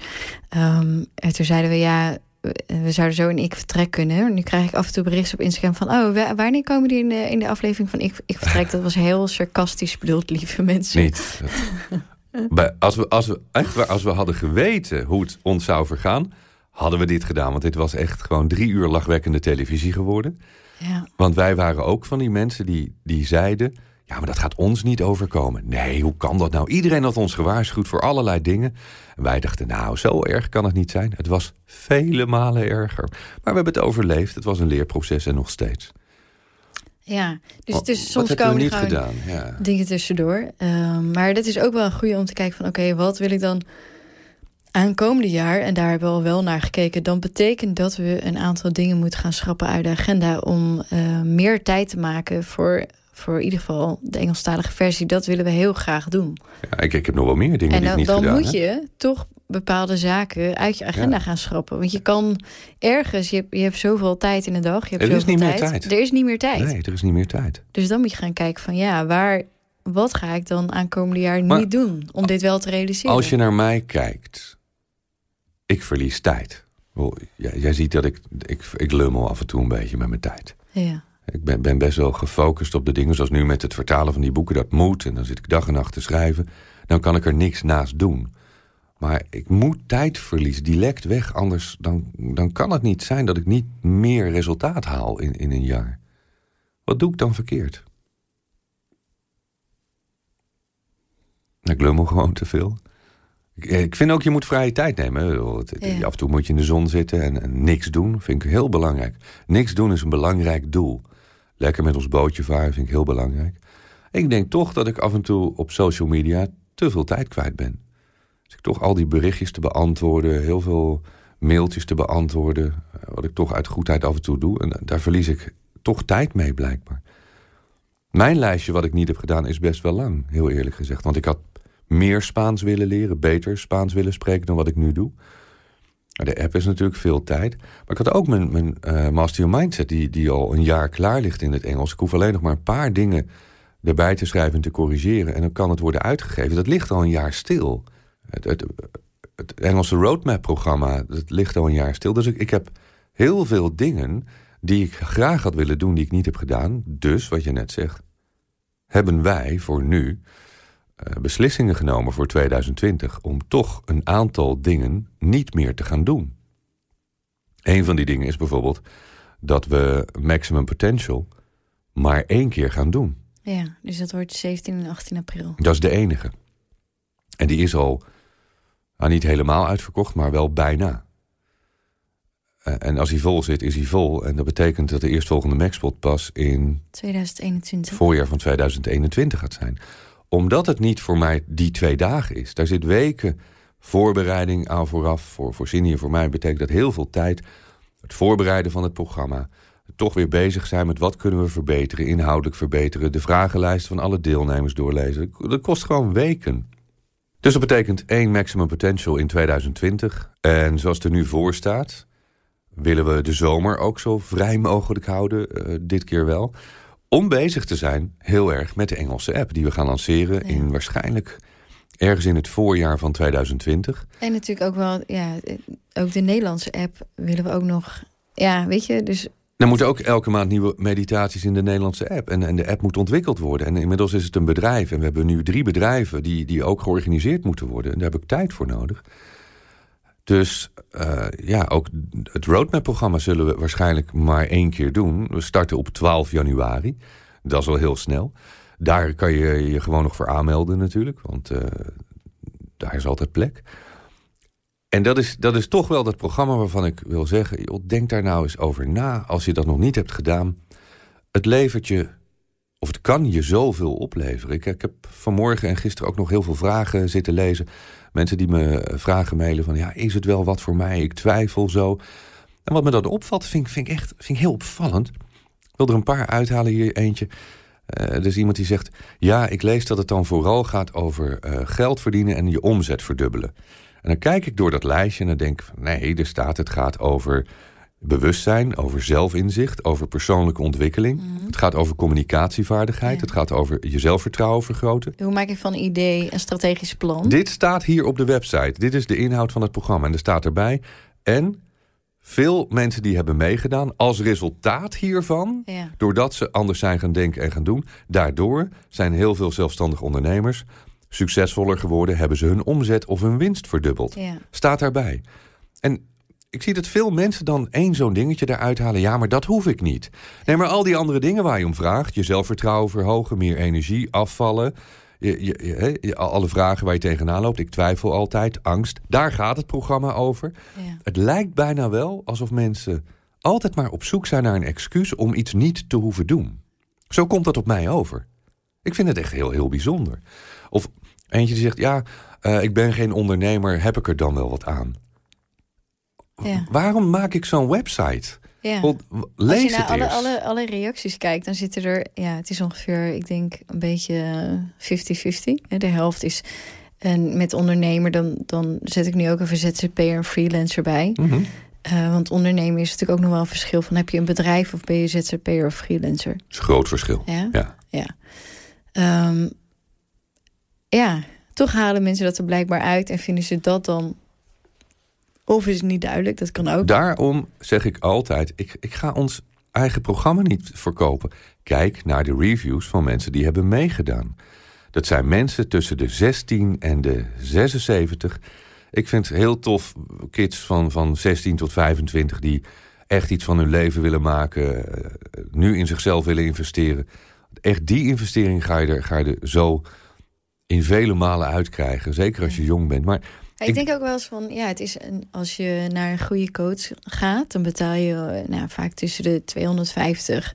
Um, en toen zeiden we ja, we zouden zo in ik vertrek kunnen. Nu krijg ik af en toe berichten op Instagram van... oh, wanneer komen die in de, in de aflevering van ik, ik vertrek? Dat was heel sarcastisch bedoeld, lieve mensen. Niet. als, we, als, we, echt, als we hadden geweten hoe het ons zou vergaan hadden we dit gedaan. Want dit was echt gewoon drie uur lachwekkende televisie geworden. Ja. Want wij waren ook van die mensen die, die zeiden... ja, maar dat gaat ons niet overkomen. Nee, hoe kan dat nou? Iedereen had ons gewaarschuwd voor allerlei dingen. En wij dachten, nou, zo erg kan het niet zijn. Het was vele malen erger. Maar we hebben het overleefd. Het was een leerproces en nog steeds. Ja, dus, het is soms komen gewoon gedaan? Ja. dingen tussendoor. Uh, maar dat is ook wel een goede om te kijken van... oké, wat wil ik dan aankomende jaar, en daar hebben we al wel naar gekeken, dan betekent dat we een aantal dingen moeten gaan schrappen uit de agenda om uh, meer tijd te maken voor, voor in ieder geval de Engelstalige versie. Dat willen we heel graag doen. Ja, ik, ik heb nog wel meer dingen en die ik niet dan gedaan dan moet je toch bepaalde zaken uit je agenda gaan schrappen. Want je kan ergens, je hebt, je hebt zoveel tijd in de dag. Je hebt er is niet tijd. meer tijd. Er is niet meer tijd. Nee, er is niet meer tijd. Dus dan moet je gaan kijken van ja, waar, wat ga ik dan aankomende jaar niet doen om dit wel te realiseren? Als je naar mij kijkt, ik verlies tijd. Jij, jij ziet dat ik, ik, ik lummel af en toe een beetje met mijn tijd. Ja. Ik ben, ben best wel gefocust op de dingen, zoals nu met het vertalen van die boeken. Dat moet, en dan zit ik dag en nacht te schrijven. Dan kan ik er niks naast doen. Maar ik moet tijd verliezen, die lekt weg. Anders dan, dan kan het niet zijn dat ik niet meer resultaat haal in, in een jaar. Wat doe ik dan verkeerd? Ik lummel gewoon te veel. Ik vind ook, je moet vrije tijd nemen. Af en toe moet je in de zon zitten en, en, niks doen. Vind ik heel belangrijk. Niks doen is een belangrijk doel. Lekker met ons bootje varen vind ik heel belangrijk. Ik denk toch dat ik af en toe op social media te veel tijd kwijt ben. Dus ik toch al die berichtjes te beantwoorden, heel veel mailtjes te beantwoorden. Eh, wat ik toch uit goedheid af en toe doe. En daar verlies ik toch tijd mee blijkbaar. Mijn lijstje wat ik niet heb gedaan is best wel lang, heel eerlijk gezegd. Want ik had meer Spaans willen leren, beter Spaans willen spreken dan wat ik nu doe. De app is natuurlijk veel tijd. Maar ik had ook mijn, mijn uh, Master Your Mindset, die, die al een jaar klaar ligt in het Engels. Ik hoef alleen nog maar een paar dingen erbij te schrijven en te corrigeren. En dan kan het worden uitgegeven. Dat ligt al een jaar stil. Het, het, het Engelse roadmap-programma, dat ligt al een jaar stil. Dus ik, heb heel veel dingen die ik graag had willen doen, die ik niet heb gedaan. Dus, wat je net zegt, hebben wij voor nu beslissingen genomen voor 2020 om toch een aantal dingen niet meer te gaan doen. Een van die dingen is bijvoorbeeld dat we maximum potential maar één keer gaan doen. Ja, dus dat wordt 17 en 18 april. Dat is de enige. En die is al nou, niet helemaal uitverkocht, maar wel bijna. Eh, en als hij vol zit, is hij vol. En dat betekent dat de eerstvolgende Maxpot pas in... 2021. Voorjaar van 2021 gaat zijn. Omdat het niet voor mij die twee dagen is. Daar zit weken voorbereiding aan vooraf. Voor, voor en voor mij betekent dat heel veel tijd. Het voorbereiden van het programma. Toch weer bezig zijn met wat kunnen we verbeteren. Inhoudelijk verbeteren. De vragenlijst van alle deelnemers doorlezen. Dat kost gewoon weken. Dus dat betekent één maximum potential in 2020. En zoals het er nu voor staat willen we de zomer ook zo vrij mogelijk houden, uh, dit keer wel. Om bezig te zijn, heel erg, met de Engelse app die we gaan lanceren in waarschijnlijk ergens in het voorjaar van 2020. En natuurlijk ook wel, ja, ook de Nederlandse app willen we ook nog, ja, weet je, dus. Er moeten ook elke maand nieuwe meditaties in de Nederlandse app. En, en de app moet ontwikkeld worden. En inmiddels is het een bedrijf. En we hebben nu drie bedrijven die, die ook georganiseerd moeten worden. En daar heb ik tijd voor nodig. Dus uh, ja, ook het roadmap-programma zullen we waarschijnlijk maar één keer doen. We starten op 12 januari. Dat is wel heel snel. Daar kan je je gewoon nog voor aanmelden natuurlijk. Want uh, daar is altijd plek. En dat is, dat is toch wel dat programma waarvan ik wil zeggen... Joh, denk daar nou eens over na als je dat nog niet hebt gedaan. Het levert je, of het kan je zoveel opleveren. Ik, heb vanmorgen en gisteren ook nog heel veel vragen zitten lezen Mensen die me vragen mailen van ja, is het wel wat voor mij? Ik twijfel zo. En wat me dan opvalt, vind, vind ik echt vind ik heel opvallend. Ik wil er een paar uithalen hier eentje. Uh, er is iemand die zegt: Ja, ik lees dat het dan vooral gaat over uh, geld verdienen en je omzet verdubbelen. En dan kijk ik door dat lijstje en dan denk ik: Nee, er staat het gaat over bewustzijn, over zelfinzicht, over persoonlijke ontwikkeling. Mhm. Het gaat over communicatievaardigheid. Het gaat over je zelfvertrouwen vergroten. Hoe maak ik van idee een strategisch plan? Dit staat hier op de website. Dit is de inhoud van het programma. En er staat erbij. En veel mensen die hebben meegedaan, als resultaat hiervan, doordat ze anders zijn gaan denken en gaan doen, daardoor zijn heel veel zelfstandige ondernemers succesvoller geworden, hebben ze hun omzet of hun winst verdubbeld. Ja. Staat daarbij. En ik zie dat veel mensen dan één zo'n dingetje eruit halen. Ja, maar dat hoef ik niet. Nee, maar al die andere dingen waar je om vraagt. Je zelfvertrouwen verhogen, meer energie, afvallen. Je, je, je, alle vragen waar je tegenaan loopt. Ik twijfel altijd, angst. Daar gaat het programma over. Ja. Het lijkt bijna wel alsof mensen altijd maar op zoek zijn naar een excuus... om iets niet te hoeven doen. Zo komt dat op mij over. Ik vind het echt heel, heel bijzonder. Of eentje die zegt, ja, uh, ik ben geen ondernemer, heb ik er dan wel wat aan? Ja. Waarom maak ik zo'n website? Ja. lees Als je naar alle, alle, alle reacties kijkt, dan zitten er... Ja, het is ongeveer, ik denk, een beetje 50-50. De helft is... En met ondernemer, dan, dan zet ik nu ook even ZZP'er en freelancer bij. Mm -hmm. uh, want ondernemen is natuurlijk ook nog wel een verschil van... heb je een bedrijf of ben je ZZP'er of freelancer? Dat is een groot verschil. Ja? Ja. Ja. Um, ja, toch halen mensen dat er blijkbaar uit... en vinden ze dat dan of is het niet duidelijk, dat kan ook. Daarom zeg ik altijd, ik, ik ga ons eigen programma niet verkopen. Kijk naar de reviews van mensen die hebben meegedaan. Dat zijn mensen tussen de 16 en de 76. Ik vind het heel tof, kids van, van 16 tot 25... die echt iets van hun leven willen maken... Eh, nu in zichzelf willen investeren. Echt die investering ga je er, ga je er zo in vele malen uitkrijgen. Zeker als je jong bent. Maar ik, denk ook wel eens van, ja, het is een, als je naar een goede coach gaat, dan betaal je eh, nou, vaak tussen de 250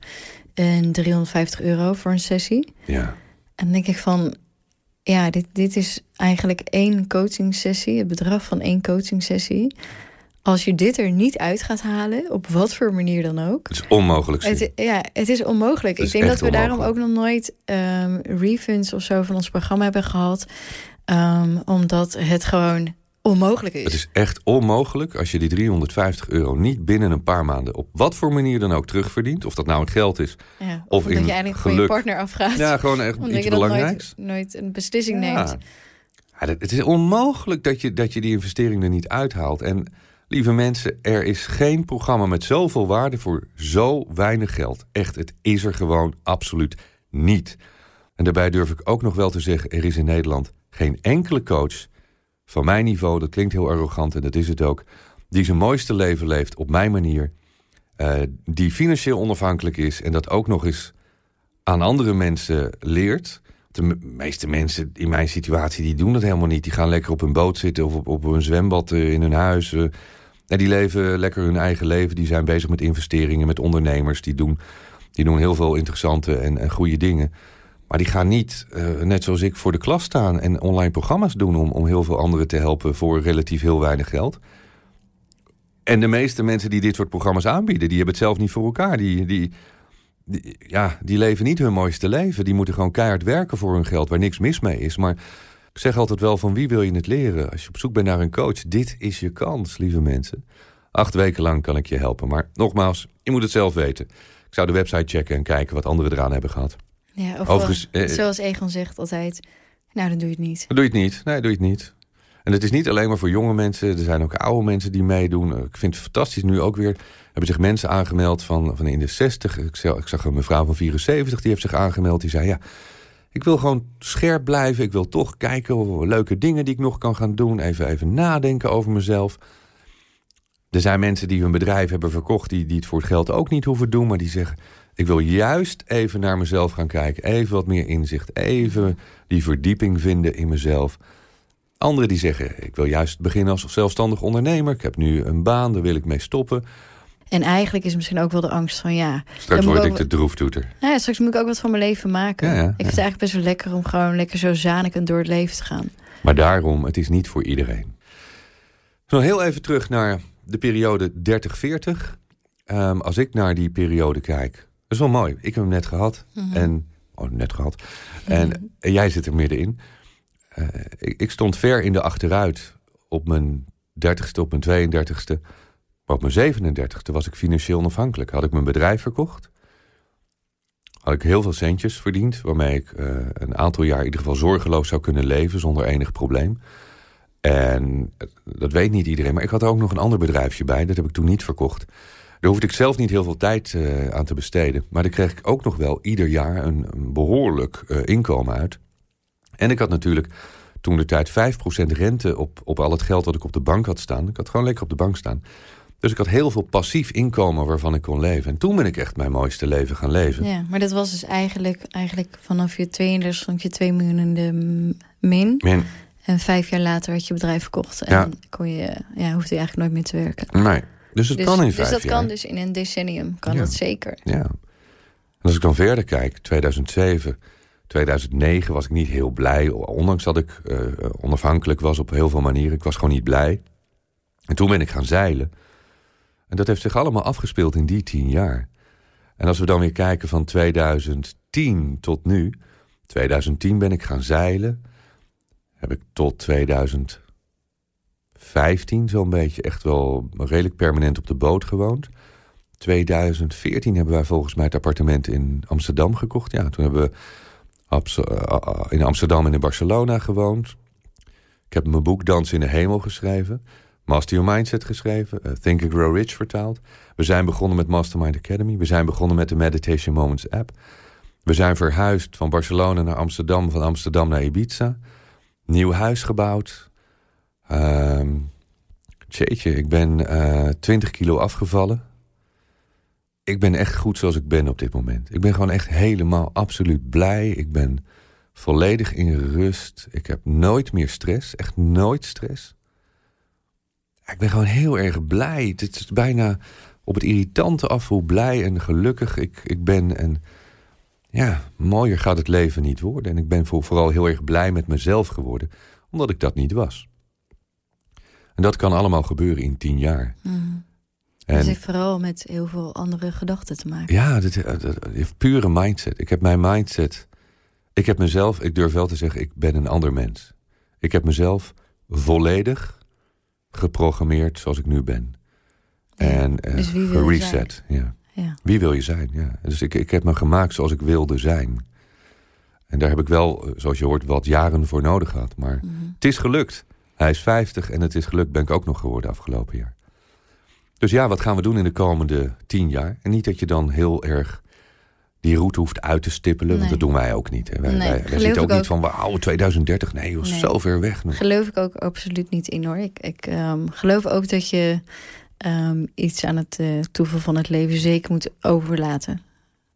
en 350 euro voor een sessie. Ja. En dan denk ik van, ja, dit, dit is eigenlijk één coaching sessie, het bedrag van één coaching sessie. Als je dit er niet uit gaat halen, op wat voor manier dan ook. Het is onmogelijk. Het, ja, het is onmogelijk. ik denk dat we daarom ook nog nooit um, refunds of zo van ons programma hebben gehad. Um, omdat het gewoon onmogelijk is. Het is echt onmogelijk als je die 350 euro niet binnen een paar maanden... op wat voor manier dan ook terugverdient. Of dat nou het geld is. Ja, of, of in dat je eigenlijk geluk. van je partner afgaat. Ja, gewoon echt iets belangrijks. Nooit, nooit, een beslissing ja. neemt. Ja, het is onmogelijk dat je, dat je die investering er niet uithaalt. En lieve mensen, er is geen programma met zoveel waarde voor zo weinig geld. Echt, het is er gewoon absoluut niet En daarbij durf ik ook nog wel te zeggen: er is in Nederland geen enkele coach van mijn niveau, dat klinkt heel arrogant en dat is het ook, die zijn mooiste leven leeft op mijn manier, uh, die financieel onafhankelijk is en dat ook nog eens aan andere mensen leert. De meeste mensen in mijn situatie die doen dat helemaal niet. Die gaan lekker op een boot zitten of op, op een zwembad uh, in hun huis. Uh, en die leven lekker hun eigen leven. Die zijn bezig met investeringen, met ondernemers. Die doen, die doen heel veel interessante en, en goede dingen. Maar die gaan niet, uh, net zoals ik, voor de klas staan en online programma's doen om, om heel veel anderen te helpen voor relatief heel weinig geld. En de meeste mensen die dit soort programma's aanbieden, die hebben het zelf niet voor elkaar. Die, die, die, ja, die leven niet hun mooiste leven. Die moeten gewoon keihard werken voor hun geld, waar niks mis mee is. Maar ik zeg altijd wel van wie wil je het leren? Als je op zoek bent naar een coach, dit is je kans, lieve mensen. Acht weken lang kan ik je helpen. Maar nogmaals, je moet het zelf weten. Ik zou de website checken en kijken wat anderen eraan hebben gehad. Ja, of Overigens, eh, zoals Egon zegt altijd, nou dan doe je het niet. Dan doe je het niet. Nee, doe je het niet. En het is niet alleen maar voor jonge mensen. Er zijn ook oude mensen die meedoen. Ik vind het fantastisch nu ook weer. Hebben zich mensen aangemeld van, van in de 60. Ik zag, ik zag een mevrouw van 74, die heeft zich aangemeld. Die zei, ja, ik wil gewoon scherp blijven. Ik wil toch kijken of leuke dingen die ik nog kan gaan doen. Even, even nadenken over mezelf. Er zijn mensen die hun bedrijf hebben verkocht... Die, die het voor het geld ook niet hoeven doen. Maar die zeggen, ik wil juist even naar mezelf gaan kijken. Even wat meer inzicht. Even die verdieping vinden in mezelf. Anderen die zeggen, ik wil juist beginnen als zelfstandig ondernemer. Ik heb nu een baan, daar wil ik mee stoppen. En eigenlijk is misschien ook wel de angst van ja... Straks word ik de droeftoeter. Ja, straks moet ik ook wat van mijn leven maken. Ja, ja, ik vind het eigenlijk best wel lekker om gewoon lekker zo zanikend door het leven te gaan. Maar daarom, het is niet voor iedereen. Nog heel even terug naar de periode 30-40. Um, als ik naar die periode kijk, is wel mooi. Ik heb hem net gehad. Mhm. En, oh, net gehad. en, mhm. en, jij zit er middenin. Uh, ik, ik, stond ver in de achteruit op mijn 30ste, op mijn 32ste. Maar op mijn 37ste was ik financieel onafhankelijk. Had ik mijn bedrijf verkocht. Had ik heel veel centjes verdiend. Waarmee ik uh, een aantal jaar in ieder geval zorgeloos zou kunnen leven zonder enig probleem. En dat weet niet iedereen. Maar ik had er ook nog een ander bedrijfje bij. Dat heb ik toen niet verkocht. Daar hoefde ik zelf niet heel veel tijd uh, aan te besteden. Maar daar kreeg ik ook nog wel ieder jaar een, een behoorlijk uh, inkomen uit. En ik had natuurlijk toen de tijd 5% rente op, op al het geld dat ik op de bank had staan. Ik had gewoon lekker op de bank staan. Dus ik had heel veel passief inkomen waarvan ik kon leven. En toen ben ik echt mijn mooiste leven gaan leven. Ja, maar dat was dus eigenlijk, eigenlijk vanaf je 32 stond je 2 miljoen in de min. min. En vijf jaar later had je bedrijf verkocht. En ja. kon je, ja, hoefde je eigenlijk nooit meer te werken. Nee, dus het dus, kan in dus vijf jaar. Dus dat kan dus in een decennium, kan dat zeker. Ja. En als ik dan verder kijk, 2007, 2009 was ik niet heel blij. Ondanks dat ik uh, onafhankelijk was op heel veel manieren. Ik was gewoon niet blij. En toen ben ik gaan zeilen. En dat heeft zich allemaal afgespeeld in die tien jaar. En als we dan weer kijken van 2010 tot nu. 2010 ben ik gaan zeilen. Heb ik tot 2015 zo'n beetje echt wel redelijk permanent op de boot gewoond. 2014 hebben wij volgens mij het appartement in Amsterdam gekocht. Ja, toen hebben we in Amsterdam en in Barcelona gewoond. Ik heb mijn boek Dans in de Hemel geschreven. Master Your Mindset geschreven, uh, Think and Grow Rich vertaald. We zijn begonnen met Mastermind Academy. We zijn begonnen met de Meditation Moments app. We zijn verhuisd van Barcelona naar Amsterdam, van Amsterdam naar Ibiza. Nieuw huis gebouwd. Um, tjeetje, ik ben uh, eh, 20 kilo afgevallen. Ik ben echt goed zoals ik ben op dit moment. Ik ben gewoon echt helemaal absoluut blij. Ik ben volledig in rust. Ik heb nooit meer stress. Echt nooit stress ik ben gewoon heel erg blij. Het is bijna op het irritante af hoe blij en gelukkig ik, ik ben. En ja, mooier gaat het leven niet worden. En ik ben vooral heel erg blij met mezelf geworden, omdat ik dat niet was. En dat kan allemaal gebeuren in tien jaar. Mm. En, dat heeft vooral met heel veel andere gedachten te maken. Ja, dat, dat, heeft pure mindset. Ik heb mijn mindset. Ik heb mezelf, ik durf wel te zeggen, ik ben een ander mens. Ik heb mezelf volledig geprogrammeerd zoals ik nu ben. En uh, dus reset. Ja. ja. Wie wil je zijn? Ja. Dus ik, ik heb me gemaakt zoals ik wilde zijn. En daar heb ik wel, eh, zoals je hoort, wat jaren voor nodig gehad. Maar mhm. het is gelukt. Hij is 50 en het is gelukt, ben ik ook nog geworden afgelopen jaar. Dus ja, wat gaan we doen in de komende tien jaar? En niet dat je dan heel erg die route hoeft uit te stippelen. Want dat doen wij ook niet. Hè. Wij, Nee, wij, wij geloof zitten ook niet van, wauw, 2030. Nee, joh, Nee. zo ver weg nog. Geloof ik ook absoluut niet in hoor. Ik, ik ehm, geloof ook dat je ehm, iets aan het toeval van het leven zeker moet overlaten.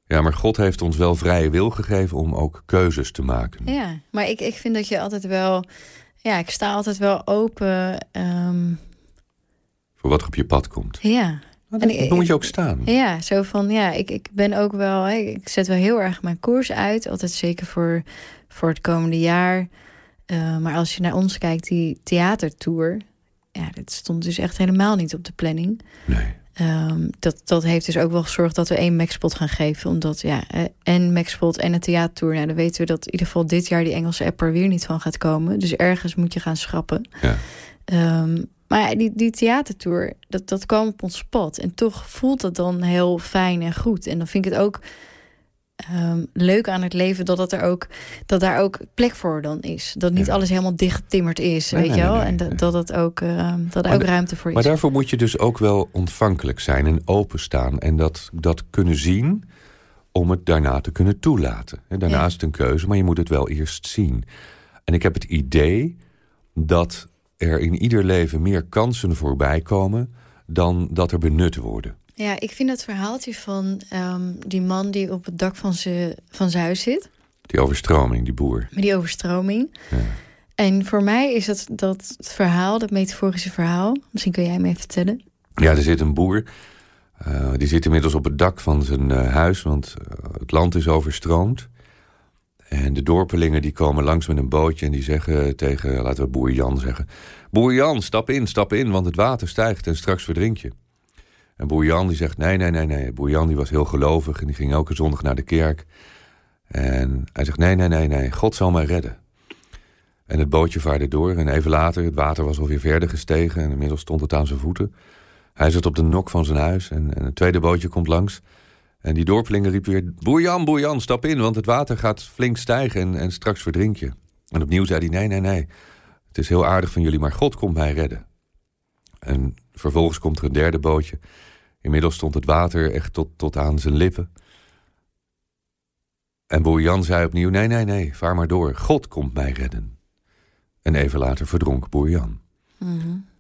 Ja, maar God heeft ons wel vrije wil gegeven om ook keuzes te maken. Ja, maar ik, ik vind dat je altijd wel... Ja, ik sta altijd wel open. ehm, Voor wat er op je pad komt. ja, Dat, En ik- dat moet je ook staan. Ja, zo van ja, ik, ik ben ook wel, hè, ik zet wel heel erg mijn koers uit. Altijd zeker voor, voor het komende jaar. Eh, maar als je naar ons kijkt, die theatertour, ja, dat stond dus echt helemaal niet op de planning. Nee. Ehm, dat, dat heeft dus ook wel gezorgd dat we één Maxpot gaan geven. Omdat ja, eh, en Maxpot en een theatertour, nou, dan weten we dat in ieder geval dit jaar die Engelse app er weer niet van gaat komen. Dus ergens moet je gaan schrappen. Ja. Ehm, maar ja, die, die theatertour, dat, dat kwam op ons pad. En toch voelt dat dan heel fijn en goed. En dan vind ik het ook ehm, leuk aan het leven dat, dat, er ook, dat daar ook plek voor dan is. Dat niet Ja. alles helemaal dichtgetimmerd is, Nee, weet nee, je wel. nee, en dat, dat, het ook, ehm, dat er ook ruimte voor is. Maar daarvoor moet je dus ook wel ontvankelijk zijn en openstaan. En dat, dat kunnen zien om het daarna te kunnen toelaten. En daarna Ja. is het een keuze, maar je moet het wel eerst zien. En ik heb het idee dat er in ieder leven meer kansen voorbij komen... dan dat er benut worden. Ja, ik vind dat verhaaltje van ehm, die man die op het dak van zijn van zijn huis zit. Die overstroming, die boer. Die overstroming. Ja. En voor mij is dat, dat verhaal, dat metaforische verhaal... Misschien kun jij me even vertellen. Ja, er zit een boer. eh, die zit inmiddels op het dak van zijn eh, huis, want eh, het land is overstroomd. En de dorpelingen die komen langs met een bootje en die zeggen tegen, laten we boer Jan zeggen... Boer Jan, stap in, stap in, want het water stijgt en straks verdrink je. En boer Jan die zegt, nee, nee, nee, nee. Boer Jan die was heel gelovig en die ging elke zondag naar de kerk. En hij zegt, nee, nee, nee, nee, God zal mij redden. En het bootje vaarde door en even later, het water was alweer verder gestegen... en inmiddels stond het aan zijn voeten. Hij zit op de nok van zijn huis en, en het tweede bootje komt langs. En die dorpelingen riep weer... Boer Jan, boer Jan, stap in, want het water gaat flink stijgen en, en straks verdrink je. En opnieuw zei hij, nee, nee, nee. Het is heel aardig van jullie, maar God komt mij redden. En vervolgens komt er een derde bootje. Inmiddels stond het water echt tot, tot aan zijn lippen. En boer Jan zei opnieuw, nee, nee, nee, vaar maar door. God komt mij redden. En even later verdronk boer Jan.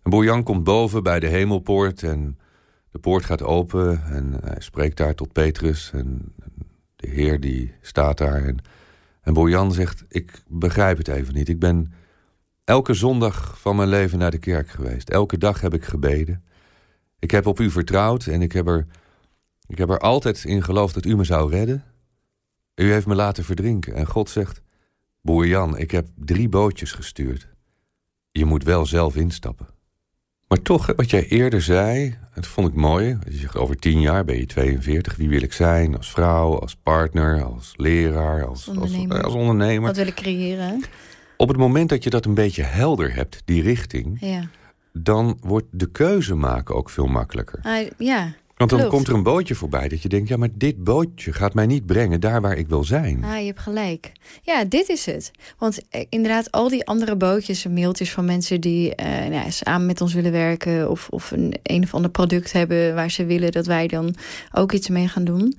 En boer Jan komt boven bij de hemelpoort en de poort gaat open en hij spreekt daar tot Petrus en de Heer die staat daar. En, en boer Jan zegt, ik begrijp het even niet. Ik ben elke zondag van mijn leven naar de kerk geweest. Elke dag heb ik gebeden. Ik heb op u vertrouwd en ik heb er, ik heb er altijd in geloofd dat u me zou redden. U heeft me laten verdrinken en God zegt, boer Jan, ik heb drie bootjes gestuurd. Je moet wel zelf instappen. Maar toch, wat jij eerder zei, dat vond ik mooi. Je zegt over tien jaar ben je 42. Wie wil ik zijn? Als vrouw, als partner, als leraar, als Ondernemer. Als, als ondernemer. Wat wil ik creëren? Op het moment dat je dat een beetje helder hebt, die richting, Ja. Dan wordt de keuze maken ook veel makkelijker. Ah, ja. Want dan klopt. komt er een bootje voorbij dat je denkt, ja, maar dit bootje gaat mij niet brengen daar waar ik wil zijn. Ah, je hebt gelijk. Ja, dit is het. Want eh, inderdaad, al die andere bootjes en mailtjes van mensen die eh, nou samen met ons willen werken of, of een, een of ander product hebben waar ze willen dat wij dan ook iets mee gaan doen.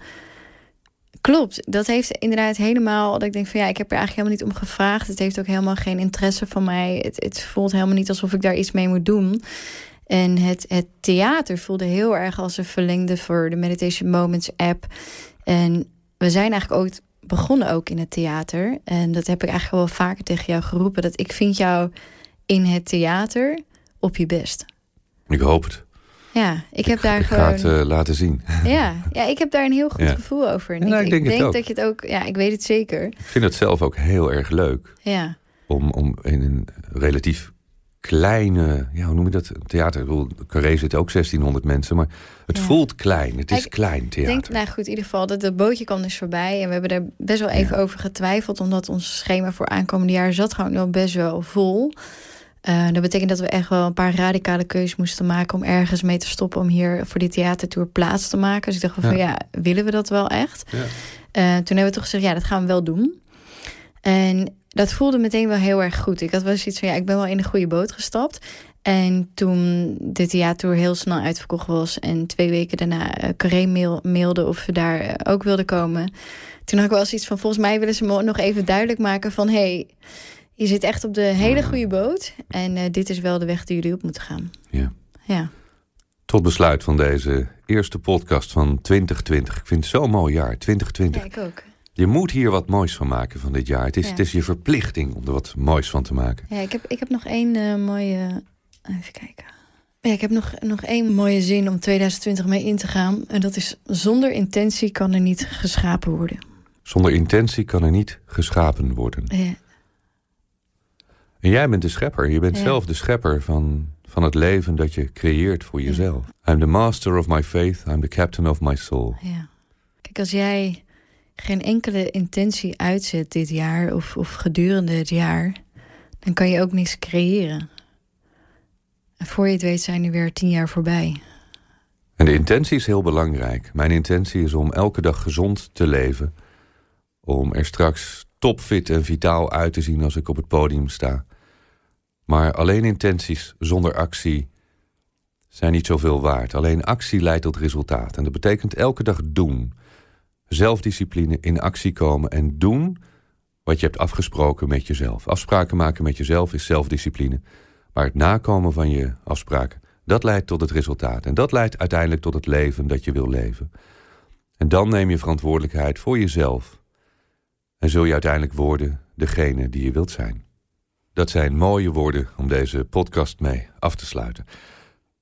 Klopt, dat heeft inderdaad helemaal. Dat ik denk van ja, ik heb er eigenlijk helemaal niet om gevraagd. Het heeft ook helemaal geen interesse van mij. Het, het voelt helemaal niet alsof ik daar iets mee moet doen. En het, het theater voelde heel erg als een verlengde voor de Meditation Moments app. En we zijn eigenlijk ooit begonnen ook in het theater. En dat heb ik eigenlijk wel vaker tegen jou geroepen. Dat ik vind jou in het theater op je best. Ik hoop het. Ja, ik heb daar ik gewoon. ga het eh, laten zien. Ja, ja, ik heb daar een heel goed Ja. gevoel over. En Ja, ik denk dat je het ook. Ja, ik weet het zeker. Ik vind het zelf ook heel erg leuk Ja, om, om in een relatief kleine, ja, hoe noem je dat? Theater. Ik bedoel, Carré zit ook 1600 mensen, maar het Ja. voelt klein. Het is Ik klein ik theater. denk, nou goed, in ieder geval, dat het bootje kwam dus voorbij. En we hebben er best wel even Ja. over getwijfeld, omdat ons schema voor aankomende jaar zat gewoon nog best wel vol. Eh, dat betekent dat we echt wel een paar radicale keuzes moesten maken om ergens mee te stoppen om hier voor die theatertour plaats te maken. Dus ik dacht van ja, willen we dat wel echt? Ja. Eh, toen hebben we toch gezegd, ja, dat gaan we wel doen. En dat voelde meteen wel heel erg goed. Ik had wel zoiets van, ja, ik ben wel in een goede boot gestapt. En toen de theater heel snel uitverkocht was en twee weken daarna uh, Carré mail, mailde of we daar uh, ook wilden komen. Toen had ik wel eens iets van, volgens mij willen ze me nog even duidelijk maken van... hey, je zit echt op de hele goede boot en uh, dit is wel de weg die jullie op moeten gaan. Ja. Ja. Tot besluit van deze eerste podcast van 2020. Ik vind het zo'n mooi jaar, 2020. Ja, ik ook. Je moet hier wat moois van maken van dit jaar. Het is, Ja. het is je verplichting om er wat moois van te maken. Ja, ik heb, ik heb nog één eh, mooie... Even kijken. Ja, ik heb nog, nog één mooie zin om 2020 mee in te gaan. En dat is, zonder intentie kan er niet geschapen worden. Zonder intentie kan er niet geschapen worden. Ja, En jij bent de schepper. Je bent Ja. zelf de schepper van, van het leven dat je creëert voor jezelf. I'm the master of my faith. I'm the captain of my soul. ja. Kijk, als jij geen enkele intentie uitzet dit jaar... of, of gedurende het jaar... dan kan je ook niks creëren. En voor je het weet zijn er weer tien jaar voorbij. En de intentie is heel belangrijk. Mijn intentie is om elke dag gezond te leven. Om er straks topfit en vitaal uit te zien als ik op het podium sta. Maar alleen intenties zonder actie zijn niet zoveel waard. Alleen actie leidt tot resultaat. En dat betekent elke dag doen. Zelfdiscipline in actie komen en doen wat je hebt afgesproken met jezelf. Afspraken maken met jezelf is zelfdiscipline. Maar het nakomen van je afspraken, dat leidt tot het resultaat. En dat leidt uiteindelijk tot het leven dat je wil leven. En dan neem je verantwoordelijkheid voor jezelf. En zul je uiteindelijk worden degene die je wilt zijn. Dat zijn mooie woorden om deze podcast mee af te sluiten.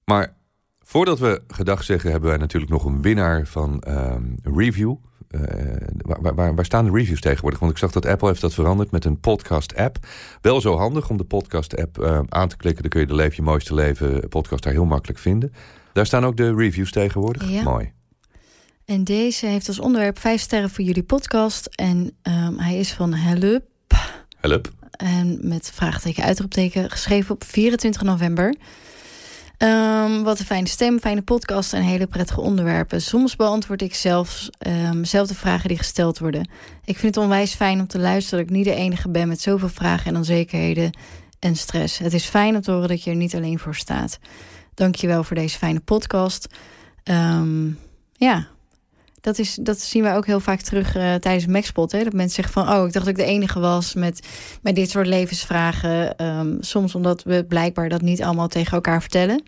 Maar voordat we gedag zeggen, hebben wij natuurlijk nog een winnaar van ehm, een review. Eh, waar, waar, waar staan de reviews tegenwoordig? Want ik zag dat Apple heeft dat veranderd met een podcast-app. Wel zo handig om de podcast-app eh, aan te klikken. Dan kun je de Leef je mooiste leven podcast daar heel makkelijk vinden. Daar staan ook de reviews tegenwoordig. Ja. Mooi. En deze heeft als onderwerp vijf sterren voor jullie podcast. En ehm, hij is van Help. Help. En met vraagteken, uitroepteken, geschreven op 24 november. Ehm, wat een fijne stem, fijne podcast en hele prettige onderwerpen. Soms beantwoord ik zelf, ehm, zelf de vragen die gesteld worden. Ik vind het onwijs fijn om te luisteren dat ik niet de enige ben met zoveel vragen en onzekerheden en stress. Het is fijn om te horen dat je er niet alleen voor staat. Dank je wel voor deze fijne podcast. Ja, dat, is, dat zien we ook heel vaak terug eh, tijdens Maxpot. Hè? Dat mensen zeggen van, oh, ik dacht dat ik de enige was met, met dit soort levensvragen. Ehm, soms omdat we blijkbaar dat niet allemaal tegen elkaar vertellen.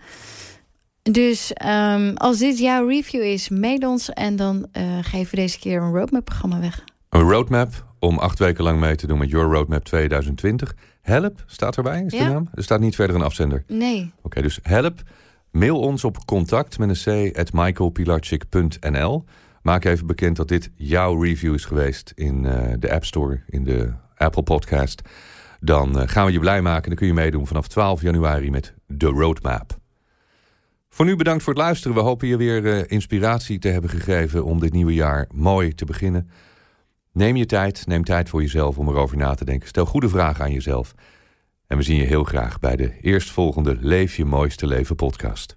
Dus ehm, als dit jouw review is, mail ons en dan eh, geven we deze keer een roadmap-programma weg. Een roadmap om acht weken lang mee te doen met Your Roadmap 2020. Help staat erbij, is de naam? Er staat niet verder een afzender. Nee, Oké, dus help. Mail ons op contact met een c at michaelpilarchik.nl. Maak even bekend dat dit jouw review is geweest in eh, de App Store, in de Apple Podcast. Dan eh, gaan we je blij maken. Dan kun je meedoen vanaf 12 januari met de Roadmap. Voor nu bedankt voor het luisteren. We hopen je weer eh, inspiratie te hebben gegeven om dit nieuwe jaar mooi te beginnen. Neem je tijd, neem tijd voor jezelf om erover na te denken. Stel goede vragen aan jezelf. En we zien je heel graag bij de eerstvolgende Leef je mooiste leven podcast.